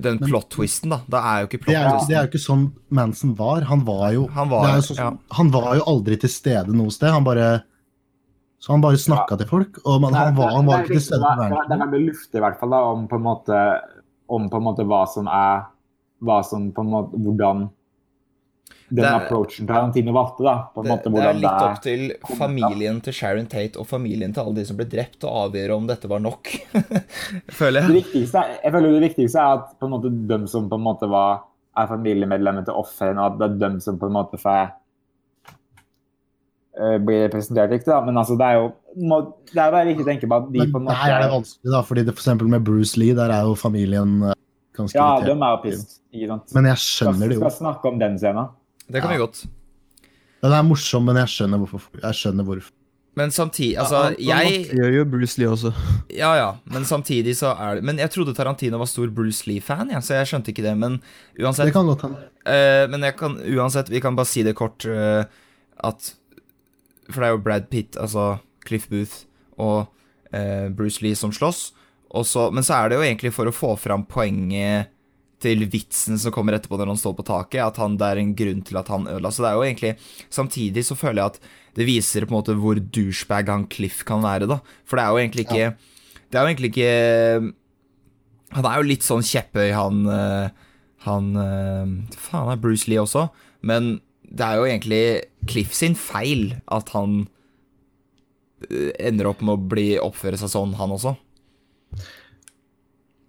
den plot-twisten, da. Da er jo ikke Det er, jo det er jo ikke sånn Manson var. Han var jo, Han var- jo sånn, ja. han var jo aldri til stede noe sted. Han bare Så han bare snakka til folk, og man, han, var, han var ikke til stede på Det er- det er verden. luftig, i hvert fall, da, om på en måte om på en måte hva som er hva som på en måte Hvordan den er- approachen Tarantino valgte, da. På en Det, måte det er litt opp til familien til Sharon Tate og familien til alle de som ble drept, å avgjøre om dette var nok, [LAUGHS] føler jeg. viktigste, er- jeg føler det viktigste er at på en måte de som på en måte var er familiemedlemmer til offeren, og at det er dem som på en måte får eh, blir representert riktig, da. Men altså, det er jo må, Det er bare viktig å tenke på at de Men på en måte der er det vanskelig, da, fordi det, for eksempel med Bruce Lee, der er jo familien eh, ganske Ja, de er jo pissed. Ikke sant? Men jeg skjønner det jo Skal snakke om den scenen. Det kan vi godt. Den er morsom, men jeg skjønner hvorfor. Jeg skjønner hvorfor. Men samtidig Altså, han jeg gjør jo Bruce Lee også. [LAUGHS] Ja, ja, men samtidig så er det Men jeg trodde Tarantino var stor Bruce Lee-fan, ja, så jeg skjønte ikke det. Men uansett Det kan godt hende. Uh, Men jeg kan uansett Vi kan bare si det kort uh, at For det er jo Brad Pitt, altså Cliff Booth og uh, Bruce Lee som slåss. Og så, men så er det jo egentlig for å få fram poenget til vitsen som kommer etterpå når han står på taket, at han, det er en grunn til at han ødela. Så det er jo egentlig Samtidig så føler jeg at det viser på en måte hvor douchebag han Cliff kan være, da. For det er jo egentlig ikke Det er jo egentlig ikke Han er jo litt sånn kjepphøy, han eh, Han eh, Faen, er Bruce Lee også. Men det er jo egentlig Cliff sin feil at han eh, ender opp med å bli oppføre seg sånn, han også.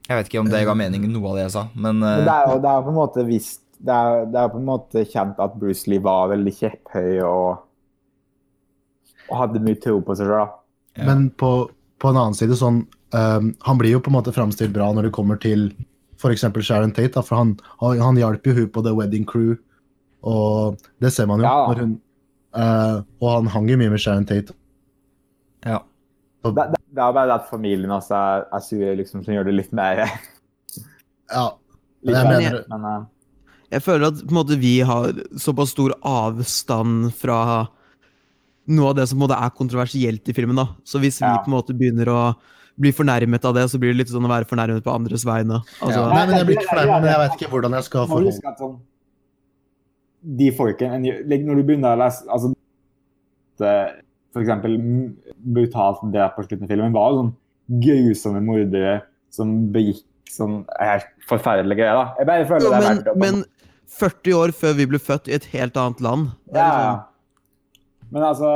Jeg vet ikke om det ga mening, noe av det jeg sa, men, eh, Men det er jo, det er jo på en måte visst det er, det er på en måte kjent at Bruce Lee var veldig kjepphøy og, og hadde mye tro på seg sjøl. Ja. Men på, på en annen side, sånn um, Han blir jo på en måte framstilt bra når det kommer til f.eks. Sharon Tate. Da, for han, han, han hjalp jo hun på The Wedding Crew, og det ser man jo. Ja. når hun uh, Og han hang jo mye med Sharon Tate. ja. Og, Det, det, det er bare det at familien også er, er sure, liksom, som gjør det litt mer ja, litt jeg mer- jeg, men, uh... Jeg føler at på en måte, vi har såpass stor avstand fra noe av det som på en måte er kontroversielt i filmen. da. Så hvis vi på en måte begynner å bli fornærmet av det, så blir det litt sånn å være fornærmet på andres vegne. Altså, Ja. Nei, men jeg blir ikke fornærmet, men jeg vet ikke hvordan jeg skal forholde sånn De folkene Når du begynner å lese altså, det, Eksempel brutalt drap på slutten av filmen var jo sånn grusomme mordere som begikk sånn helt forferdelige greier. da. Jeg bare føler Jo, det er men, verdt å men 40 år før vi ble født i et helt annet land det er ja, liksom- Men altså,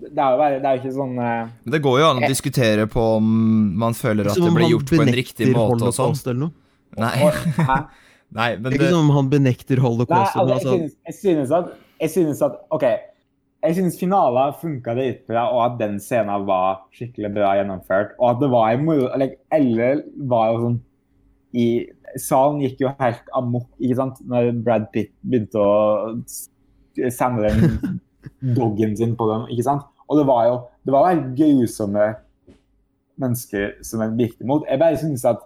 det er jo bare, det er ikke sånn eh, Det går jo an å diskutere på om man føler at det blir gjort på en riktig måte og sånn. Nei, [LAUGHS] Hæ? nei men Ikke det, som om han benekter Nei, holocaust. altså, men jeg, altså, synes, jeg, synes at, jeg synes at OK. Jeg synes finalen funka dritbra, og at den scenen var skikkelig bra gjennomført. Og at det var en moro eller, eller var jo sånn i Salen gikk jo helt amok ikke sant? når Brad Pitt begynte å sende den [LAUGHS] doggen sin på dem. ikke sant? Og det var jo det var helt grusomme mennesker som en gikk imot. Jeg bare synes at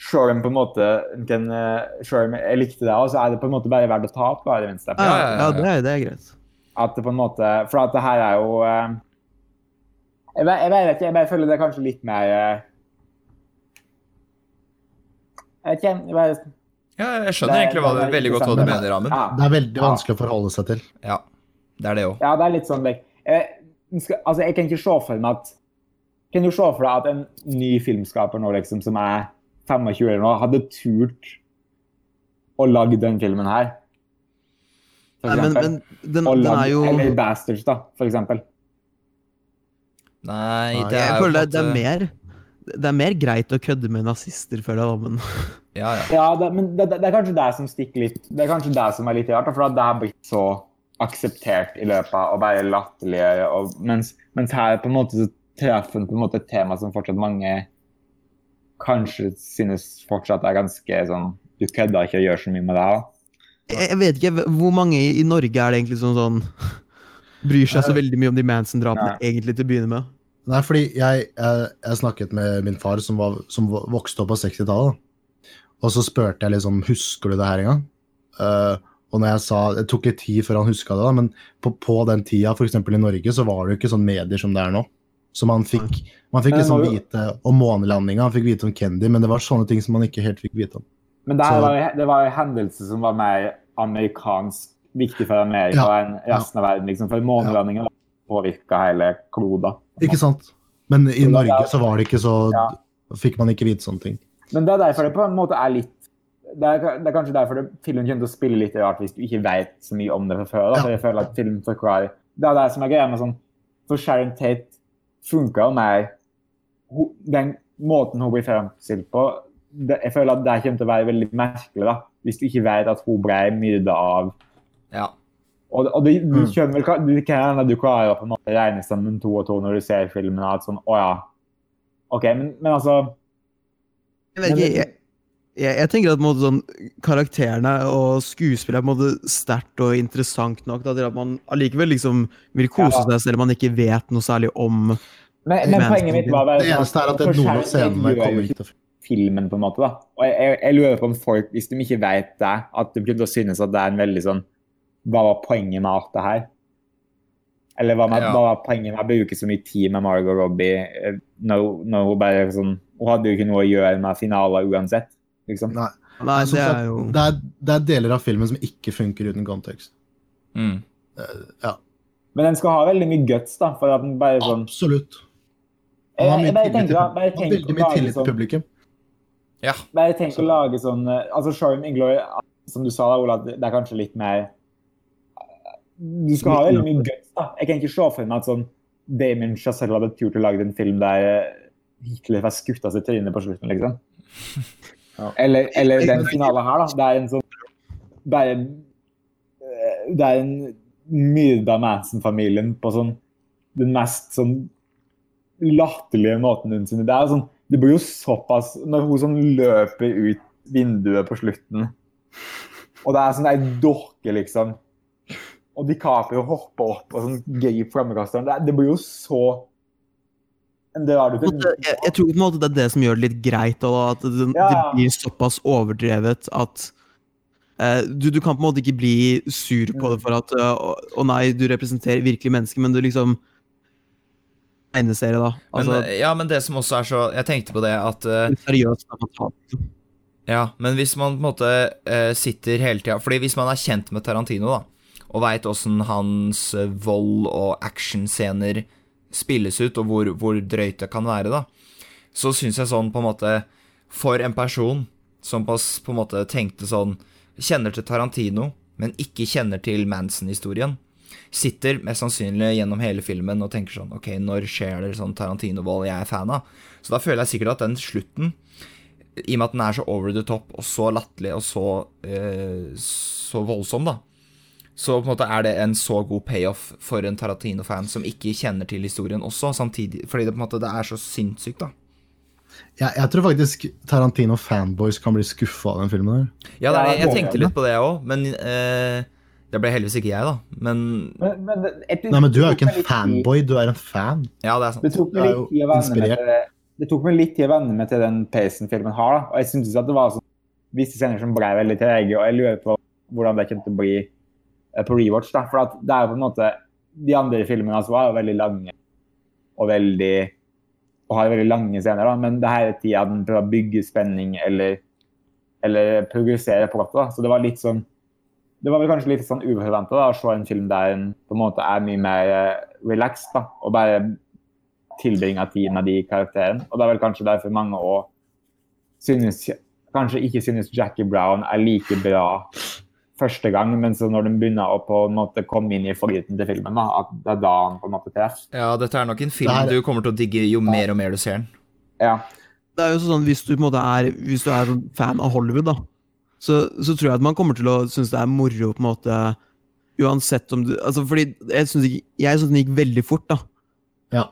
selv om på en måte kan, eh, selv om jeg likte det, så er det på en måte bare verdt å ta opp. Bare, i ja, ja, ja, ja, ja. det, er, det er greit. At det på en måte, For at det her er jo eh, jeg, vet ikke, jeg bare føler det er kanskje litt mer eh, Jeg vet ikke. Jeg bare, ja, jeg skjønner Det- egentlig hva du, er veldig godt hva du mener, Amund. ja, Det er veldig Ja. vanskelig å forholde seg til. Ja, det er det òg. ja, det er litt sånn like, jeg, altså, jeg kan ikke se for meg at Kan du se for deg at en ny filmskaper nå, liksom, som er 25 år nå, hadde turt å lage den filmen her? Nei, men, men den, Og den er jo Eller Bastards, da, for eksempel. Nei, Nei, det er jo det, det er mer. det er mer greit å kødde med nazister, føler jeg, da, men [LAUGHS] Ja, ja. Ja, det, men det, det er kanskje det som stikker litt Det er kanskje det som er litt rart, for det har blitt så akseptert i løpet av å bare latterliggjøre, mens, mens her på en måte så treffer på en måte et tema som fortsatt mange kanskje synes fortsatt er ganske sånn Du kødder ikke og gjør så mye med det da. Jeg, vet ikke hvor mange i, Norge er det egentlig som sånn [LAUGHS] bryr seg så veldig mye om de Manson-drapene egentlig til å begynne med. Nei, fordi jeg, jeg, jeg snakket med min far som, var, som vokste opp på 60-tallet. Og så spurte jeg liksom Husker du det her en gang? Eh, og når jeg sa, Det tok litt tid før han huska det, da, men på, på den tida, f.eks. i Norge, så var det jo ikke sånn medier som det er nå. Så man fikk, man fikk liksom vite om månelandinga, han fikk vite om Kendy, men det var sånne ting som man ikke helt fikk vite om. Men det, Så- var, jo- det var jo en hendelse som var mer amerikansk, viktig for Amerika Ja, enn resten av verden. liksom, For månelandingen påvirka hele kloda. Ikke sant? Men i Så Norge så var det ikke så Ja. Fikk man ikke vite sånne ting. Men det er derfor det på en måte er litt det er, det er kanskje derfor det, filmen kommer til å spille litt rart hvis du ikke vet så mye om det fra før. Da, Ja. for jeg føler at film forklarer Det er det som er greia med sånn For Sharon Tate funka jo mer Den måten hun blir fremstilt på det, Jeg føler at det kommer til å være veldig merkelig da, hvis du ikke vet at hun ble myrda av ja. Og, og du, du Mm. skjønner vel hva- du kan du klarer å på en måte regne sammen to og to når du ser filmen. At sånn, å ja. OK, men, men altså Jeg, vet ikke, jeg, jeg, jeg tenker at på en måte, sånn, karakterene og skuespillet er på en måte sterkt og interessant nok da, til at man allikevel liksom vil kose Ja. seg selv om man ikke vet noe særlig om Men, men poenget mitt var bare Det eneste er at det, er noen av scenene kommer ikke til til filmen, på en måte. da. Og jeg, jeg, jeg lurer på om folk, hvis de ikke vet det, at de kunne synes at det er en veldig sånn Hva var poenget med alt det her? Eller hva, med, Ja. hva var poenget med å bruke så mye tid med Margot Robbie eh, når, når hun bare sånn Hun hadde jo ikke noe å gjøre med finaler uansett. liksom. Nei. Nei, det er jo det, er, det er deler av filmen som ikke funker uten kontekst. Mm. Ja, Men den skal ha veldig mye guts, da. for at den bare sånn... absolutt. Han har jeg mye bare tenker, til, han har veldig mye tillit til publikum. Ja. Bare tenk å lage sånn eh, altså Charm in Glory, som du sa, da, Ola, det er kanskje litt mer Du skal ha veldig mye guts. da. Jeg kan ikke se for meg at sånn Damien Chazelle hadde turt å lage en film der eh, Hitler får skutt av seg trynet på slutten, liksom. Eller, eller den finalen her, da. Det er en sånn Det er, en, det er en myrda Manson-familien på sånn den mest sånn latterlige måten noensinne. Det er sånn, det blir jo såpass Når hun sånn løper ut vinduet på slutten, og det er sånn ei dokke, liksom Og DiCaprio hopper opp og sånn gøy flammekaster. Det, det blir jo så det er På jeg, jeg tror på en måte det er det som gjør det litt greit, og at det, Ja, det blir såpass overdrevet at eh, du, du kan på en måte ikke bli sur på det for at eh, Å å nei, du representerer virkelig mennesker, men du liksom Tegneserie, da. Men, Altså, ja, men det som også er så Jeg tenkte på det at uh, seriøst. det. Ja, men hvis man på en måte uh, sitter hele tida Fordi hvis man er kjent med Tarantino, da, og veit åssen hans eh, vold og actionscener spilles ut, og hvor, hvor drøyt det kan være, da, så syns jeg sånn på en måte For en person som på, på en måte tenkte sånn Kjenner til Tarantino, men ikke kjenner til Manson-historien. Sitter mest sannsynlig gjennom hele filmen og tenker sånn Ok, når skjer det sånn Tarantino-vold jeg er fan av? Så da føler jeg sikkert at den slutten i og med at den er så over the top og så latterlig og så, eh, så voldsom, da, så på en måte er det en så god payoff for en Tarantino-fan som ikke kjenner til historien også, samtidig, fordi det på en måte det er så sinnssykt, da. Jeg, jeg tror faktisk Tarantino-fanboys kan bli skuffa av den filmen. her. Ja, det er, jeg jeg tenkte litt på det òg, men eh, det ble heldigvis ikke jeg, da. Men Men, men, Nei, men du er jo ikke en fanboy, du er en fan. ja, det er sant. Det tok meg litt tid å venne meg til det tok meg litt tid å venne meg til den pacen filmen har. da. Og jeg syntes at det var sånn, visse scener som ble veldig trege, og jeg lurer på hvordan det kommer til å bli eh, på rewatch. da. For at det er jo på en måte, De andre filmene altså, var jo veldig lange og veldig og har veldig lange scener, da. men det her er tida den prøver å bygge spenning eller, eller progressere plottet. da. Så det var litt sånn det var vel kanskje litt sånn uforventa å se en film der en på en måte er mye mer eh, relaxed da, og bare tilbringer tid med de karakterene. Og det er vel kanskje derfor mange òg synes Kanskje ikke synes Jackie Brown er like bra første gang, men så når de begynner å på en måte komme inn i flyten til filmen, da, at det er da han på en måte treffer. Ja, dette er nok en film du kommer til å digge jo mer og mer du ser den. Ja. Det er jo sånn, Hvis du på en måte er, hvis du er fan av Hollywood, da, så, så tror jeg at man kommer til å synes det er moro på en måte Uansett om du altså fordi Jeg syns den gikk veldig fort, da. Ja.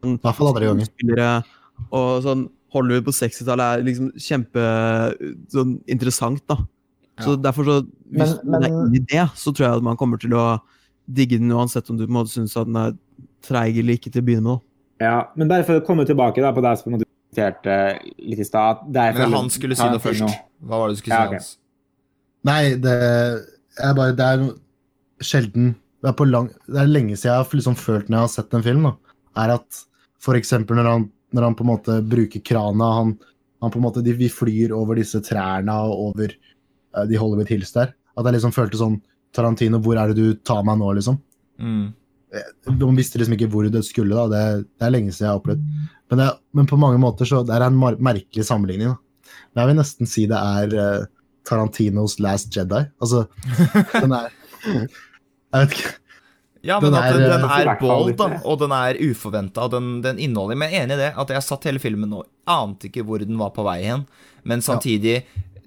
I hvert fall andre ganger. Og sånn Hollywood på 60-tallet er liksom kjempe sånn interessant, da. Så derfor så Hvis Men- man er men- inne i det, så tror jeg at man kommer til å digge den uansett om du på en måte syns at den er treig eller ikke til å begynne med. da. ja. Men bare for å komme tilbake da, på det som du diskuterte litt i stad Men han skulle si det først. Hva var det du skulle si, Ja, okay. Nei, det er bare Det er sjelden det er, på lang, det er lenge siden jeg har liksom følt når jeg har sett en film, da, er at eksempel når han, når han på en måte bruker krana han, han på en måte, de, Vi flyr over disse trærne og over eh, de Hollywood Hills der. At jeg liksom følte sånn Tarantino, hvor er det du tar meg nå, liksom? Mm. De visste liksom ikke hvor det skulle. da, Det, det er lenge siden jeg har opplevd. Men, det, men på mange måter så det er en merkelig sammenligning. da. Jeg vil nesten si det er eh, Tarantinos Last Jedi. Altså, den er [LAUGHS] Jeg vet ikke. Ja, men Den at er, den, den eh, er bold, da, og den er uforventa, og den, den inneholder Men jeg er enig i det, at jeg satt hele filmen og ante ikke hvor den var på vei hen, men samtidig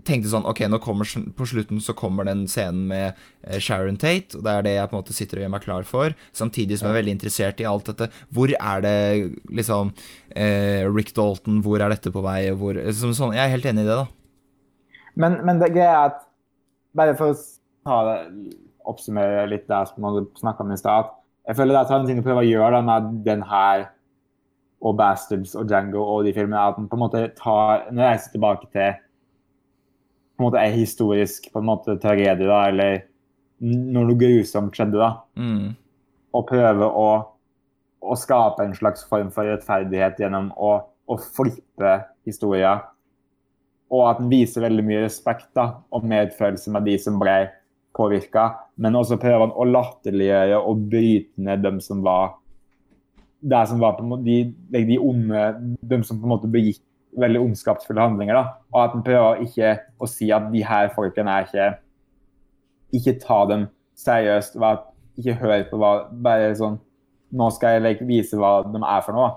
tenkte sånn Ok, nå kommer på slutten så kommer den scenen med eh, Sharon Tate, og det er det jeg på en måte sitter og gjør meg klar for, samtidig som jeg er veldig interessert i alt dette. Hvor er det liksom eh, Rick Dalton, hvor er dette på vei, og hvor liksom, sånn, Jeg er helt enig i det, da. Men, men det greia er at Bare for å ta det, oppsummere litt der som du snakka om i stad. Jeg føler det er Tarantino prøver å gjøre da, med den her og Bastards og Django og de filmene, at den på en måte tar Når jeg reiser tilbake til på en måte er historisk på en måte tragedie, da, eller når noe grusomt skjedde, da, Mm. og prøve å, å skape en slags form for rettferdighet gjennom å, å flippe historier. Og at den viser veldig mye respekt da, og medfølelse med de som ble påvirka. Men også prøver han å latterliggjøre og bryte ned dem som var som var de, de onde, de som på en måte begikk veldig ondskapsfulle handlinger. da, Og at en prøver ikke å si at de her folkene er ikke Ikke ta dem seriøst. at Ikke hør på hva Bare sånn Nå skal jeg like, vise hva de er for noe.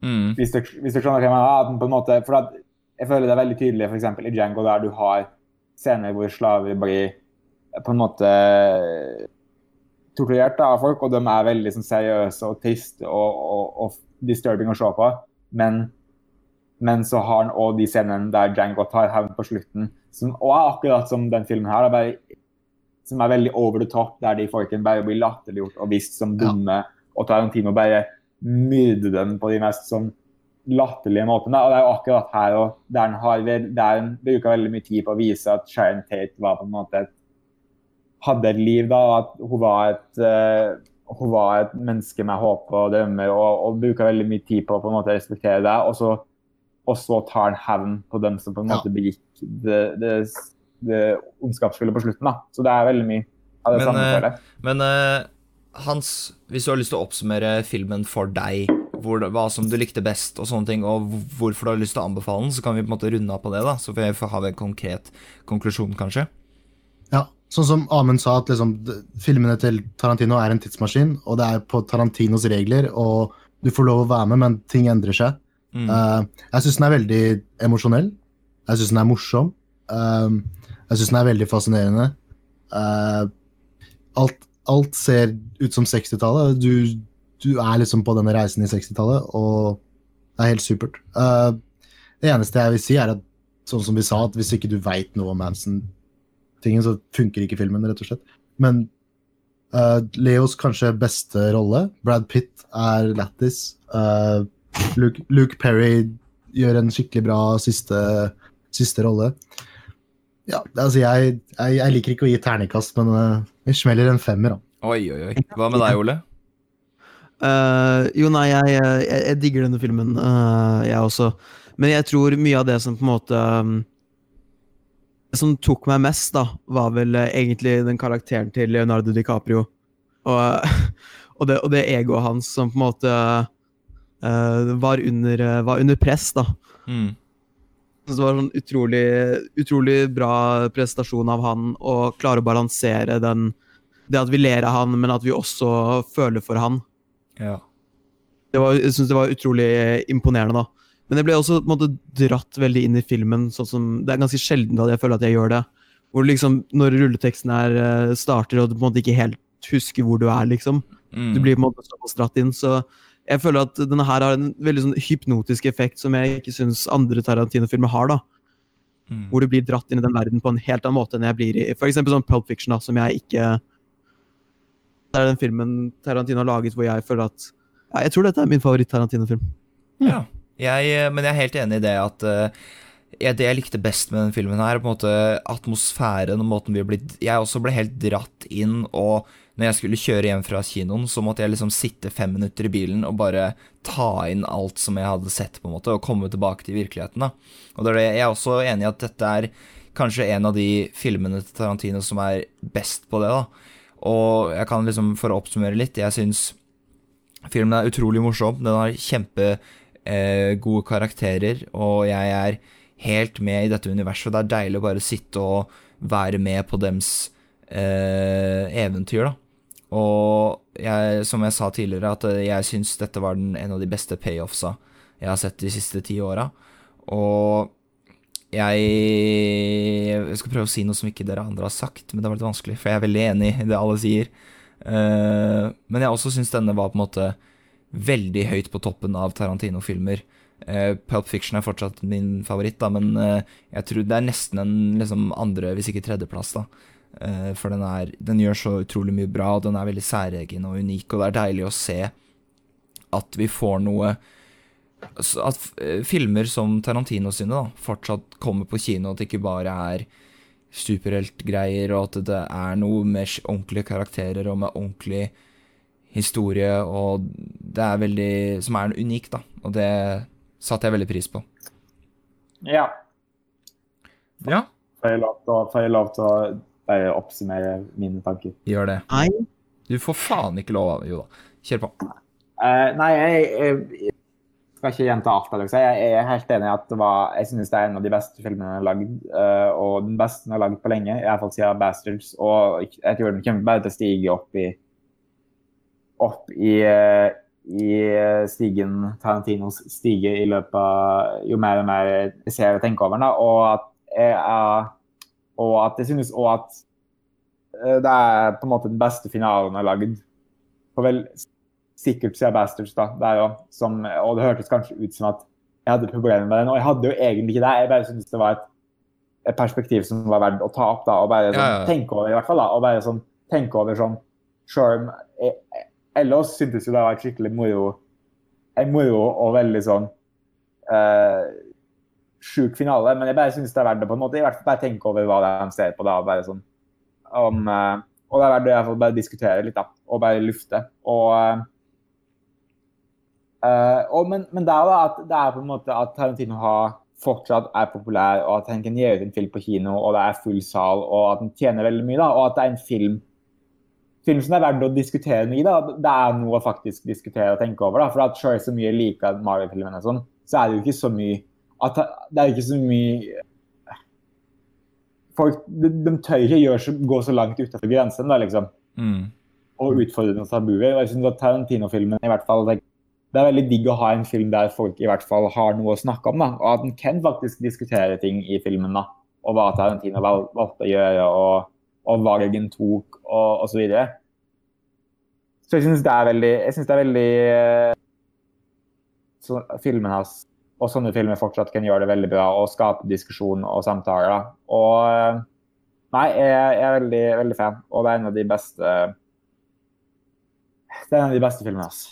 Mm. Hvis du, hvis du skjønner hva jeg mener. At den på en måte, for at jeg føler det er veldig tydelig eksempel, i Django, der du har scener hvor slaver blir på en måte torturert av folk, og de er veldig sånn, seriøse og triste og, og, og disturbing å se på. Men, men så har han òg de scenene der Django tar hevn på slutten, som òg er akkurat som den filmen her. er bare som er veldig over the top, der de folkene bare blir latterliggjort og vist som dumme, og Tarantino bare myrder dem på de mest sånn latterlige måtene. Og det er jo akkurat her og der han har der han bruker veldig mye tid på å vise at Sharon Tate var på en måte et, hadde et liv, da, og at hun var et uh, hun var et menneske med håp og drømmer, og, og bruker veldig mye tid på å på en måte respektere det. Og så, og så tar han hevn på dem som på en Ja. måte begikk det, det, det ondskapsfulle på slutten. da. Så det er veldig mye av det Men, samme. eh, føler. Men eh, Hans, hvis du har lyst til å oppsummere filmen for deg, hvor, hva som du likte best, og sånne ting, og hvorfor du har lyst til å anbefale den, så kan vi på en måte runde av på det, da. Så får jeg ha en konkret konklusjon, kanskje. Ja, sånn som Amund sa, at liksom, filmene til Tarantino er en tidsmaskin, og det er på Tarantinos regler, og du får lov å være med, men ting endrer seg. Eh, jeg syns den er veldig emosjonell. Jeg syns den er morsom. Uh, jeg syns den er veldig fascinerende. Uh, alt, alt ser ut som 60-tallet. Du, du er liksom på denne reisen i 60-tallet, og det er helt supert. Det eneste jeg vil si, er at sånn som vi sa, at hvis ikke du veit noe om Manson-tingen, så funker ikke filmen, rett og slett. Men Leos kanskje beste rolle, Brad Pitt, er lættis. Eh, Luke, Luke Perry gjør en skikkelig bra siste, siste rolle. Ja, altså jeg, jeg, jeg liker ikke å gi ternekast, men uh, vi smeller en femmer, da. Oi, oi, oi. Hva med deg, Ole? Uh, jo, nei, jeg, jeg, jeg digger denne filmen, uh, jeg også. Men jeg tror mye av det som på en måte um, Det som tok meg mest, da, var vel eh, egentlig den karakteren til Leonardo DiCaprio. Og, [LAUGHS] og, det, og det egoet hans som på en måte eh, var, under, eh, var under press, da. Mm. Så det var en sånn utrolig, utrolig bra prestasjon av han å klare å balansere den Det at vi ler av han, men at vi også føler for han. Ja. Det var, jeg synes det var utrolig imponerende, da. Men jeg ble også måte dratt veldig inn i filmen. sånn som, Det er ganske sjelden at jeg føler at jeg gjør det. Hvor liksom, Når rulleteksten er, eh, starter, og du på en måte ikke helt husker hvor du er, liksom. Mm. Du blir på en måte såpass dratt inn. Så jeg føler at denne her har en veldig sånn hypnotisk effekt som jeg ikke syns andre Tarantino-filmer har. da. Mm. Hvor du blir dratt inn i den verden på en helt annen måte enn jeg blir i for eksempel sånn Pulp Fiction, da, som jeg ikke Det er den filmen Tarantino har laget hvor jeg føler at ja, Jeg tror dette er min favoritt-Tarantino-film. Ja. Jeg, eh, men jeg er helt enig i det at uh jeg, det jeg likte best med denne filmen, her, på en måte atmosfæren og måten vi har blitt Jeg også ble helt dratt inn, og når jeg skulle kjøre hjem fra kinoen, så måtte jeg liksom sitte fem minutter i bilen og bare ta inn alt som jeg hadde sett, på en måte, og komme tilbake til virkeligheten. da. Og det er det, Jeg er også enig i at dette er kanskje en av de filmene til Tarantino som er best på det. da. Og jeg kan liksom, for å oppsummere litt, jeg syns filmen er utrolig morsom. Den har kjempe eh, karakterer, og jeg er helt med i dette universet. Det er deilig å bare sitte og være med på dems eventyr, da. Og jeg, som jeg sa tidligere, at eh, jeg syns dette var den, en av de beste payoffsa jeg har sett de siste ti åra. Og jeg, jeg skal prøve å si noe som ikke dere andre har sagt, men det var litt vanskelig, for jeg er veldig enig i det alle sier. Eh, men jeg også syns denne var på en måte veldig høyt på toppen av Tarantino-filmer. Uh, Pulp Fiction er fortsatt min favoritt, da, men uh, jeg tror det er nesten en liksom, andre, hvis ikke tredjeplass. da. Eh, for den, er, den gjør så utrolig mye bra, og den er veldig særegen og unik, og det er deilig å se at vi får noe At eh, filmer som Tarantino sine da, fortsatt kommer på kino, at det ikke bare er superheltgreier, og at det er noe med ordentlige karakterer og med ordentlig historie, og det er veldig Som er unik, da. Og det satte jeg veldig pris på. Ja. Ja. Feil til bare oppsummere mine tanker? Gjør det. Nei, Du får faen ikke lov Jo da. Kjør på. Uh, nei, jeg, jeg skal ikke gjenta alt. Alex. Jeg, jeg er helt enig i at det var, jeg synes det er en av de beste filmene jeg har lagd. Uh, og den beste jeg har lagd på lenge, i hvert fall siden Bastards. Og jeg tror den kommer bare til å stige opp i opp i, eh, i stigen Tarantinos stige i løpet av jo mer og mer jeg ser og tenker over den. Og at jeg, er, og at jeg synes også at eh, det er på en måte den beste finalen jeg har lagd. For vel sikkert siden Bastards, da. Det jo, som, og det hørtes kanskje ut som at jeg hadde problemer med den, og jeg hadde jo egentlig ikke det. Jeg bare syntes det var et, et perspektiv som var verdt å ta opp, da, og bare sånn, Ja, ja. tenke over, i hvert fall. da, og bare sånn, tenke over sånn om jeg, jeg, Ellers syntes jo det var et skikkelig moro en moro og veldig sånn eh, sjuk finale, men jeg bare syns det er verdt det på en måte. I hvert fall bare tenke over hva det er de ser på da, bare sånn om, eh, Og det er verdt det å bare diskutere litt, da, og bare lufte. Og eh, Eh, og, men, men det er jo at det er på en måte at Tarantino har fortsatt er populær, og at han kan gi ut en film på kino, og det er full sal, og at han tjener veldig mye, da, og at det er en film film som er verdt å diskutere mye. da, Det er noe å faktisk diskutere og tenke over. da, For at selv så mye liker Mario-filmene, sånn, så er det jo ikke så mye at Det er ikke så mye Folk de, de tør ikke så, gå så langt utenfor grensen da, liksom, Mm. og utfordre noen tabuer. jeg synes at Tarantino-filmen i hvert fall det, er veldig digg å ha en film der folk i hvert fall har noe å snakke om. da, Og at en kan faktisk diskutere ting i filmen. da, Og hva Tarantino val- valgte å gjøre, og, og valgen tok, og osv. Så, videre. så jeg syns det er veldig jeg synes det er veldig eh, så, Filmen hans og sånne filmer fortsatt kan gjøre det veldig bra og skape diskusjon og samtaler. da, og eh, Nei, jeg, er veldig, veldig fan, og det er en av de beste Det er en av de beste filmene hans.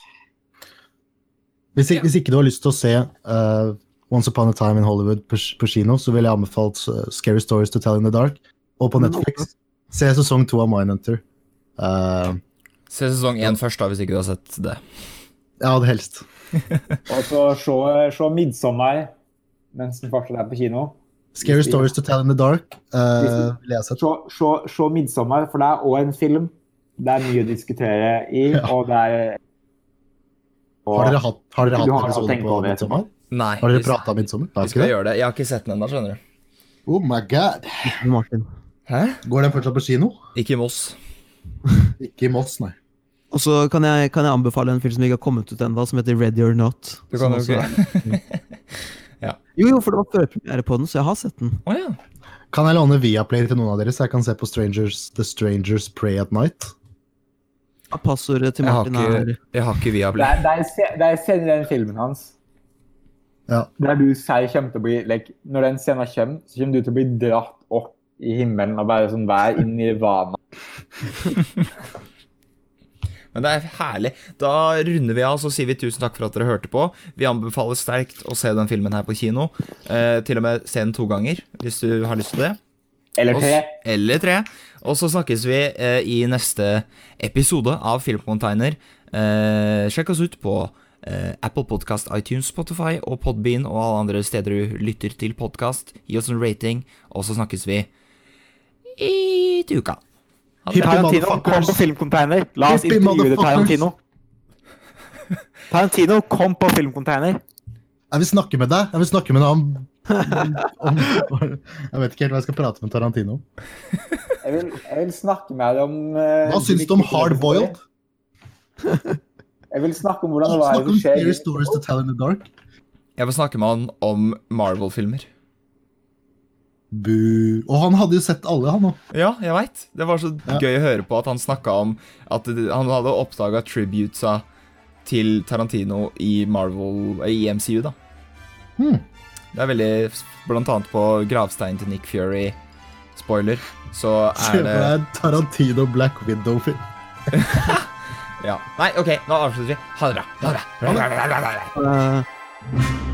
Hvis, hvis ikke du har lyst til å se uh, Once Upon a Time in Hollywood på, på kino, så ville jeg anbefalt eh, Scary Stories to Tell in the Dark. Og på Netflix. Se sesong to av Mindhunter. Uh, Se sesong én først, da, hvis ikke du har sett det. Ja, det helst. [LAUGHS] Og så se, se 'Midsommer' mens den fortsatt er på kino. Scary Stories to Tell in the Dark uh. Se, se, se 'Midsommer', for det er òg en film. Det er mye å diskutere i, [LAUGHS] Ja. og det er og, Har dere hatt, har dere hatt har episode på 'Midsommer'? Nei. Har dere prata om 'Midsommer'? Vi skal gjøre det. Jeg har ikke sett den ennå, skjønner du. Oh my god. Martin. Hæ? Går den fortsatt på kino? Ikke i Moss. [LAUGHS] Ikke i Moss, nei. Og så kan jeg, kan jeg anbefale en film som ikke har kommet ut ennå, som heter Ready or Not. Du kan også ikke er- [LAUGHS] Jo, jo, for det var førpremiere på den, så jeg har sett den. Oh, ja. Kan jeg låne Viaplay til noen av dere, så jeg kan se på Strangers, The Strangers Pray at Night? Ja, Passordet til Jeg har Martin ikke, er jeg har ikke Viaplay. det er, det er scenen i den filmen hans Ja. der du sier kommer til å bli like, Når den scenen kommer, så kommer du til å bli dratt opp i himmelen og bare sånn vær inn i nirvana. [LAUGHS] Men det er herlig. Da runder vi av, så sier vi tusen takk for at dere hørte på. Vi anbefaler sterkt å se den filmen her på kino. Eh, til og med se den to ganger, hvis du har lyst til det. Eller tre. Eller tre. Og så snakkes vi eh, i neste episode av Filmcontainer. Eh, sjekk oss ut på eh, Apple Podcast, iTunes, Spotify og Podbean og alle andre steder du lytter til podkast. Gi oss en rating, og så snakkes vi i uka. Hippie. Tarantino, kom på filmcontainer! La oss Hippie intervjue. Tarantino. Tarantino, kom på filmcontainer! Jeg vil snakke med deg. Jeg vil snakke med deg om, om Jeg vet ikke helt hva jeg skal prate med Tarantino. Jeg vil, jeg vil snakke med deg om uh, Hva syns du om hard boiled? Jeg vil snakke om hvordan det var Snakk om scary stories to tell in the dark. Jeg vil snakke med han om Marvel-filmer. Bu. Og han hadde jo sett alle, han òg. Ja, jeg veit. Det var så Ja. gøy å høre på at han snakka om at han hadde oppdaga tributesa til Tarantino i Marvel I MCU, da. Hmm. Det er veldig Blant annet på gravsteinen til Nick Fury. Spoiler. Så Se er for det deg Tarantino Black Widow-film. [LAUGHS] Ja. Nei, OK, nå avslutter vi. Ha det bra. Ha det bra. Eh,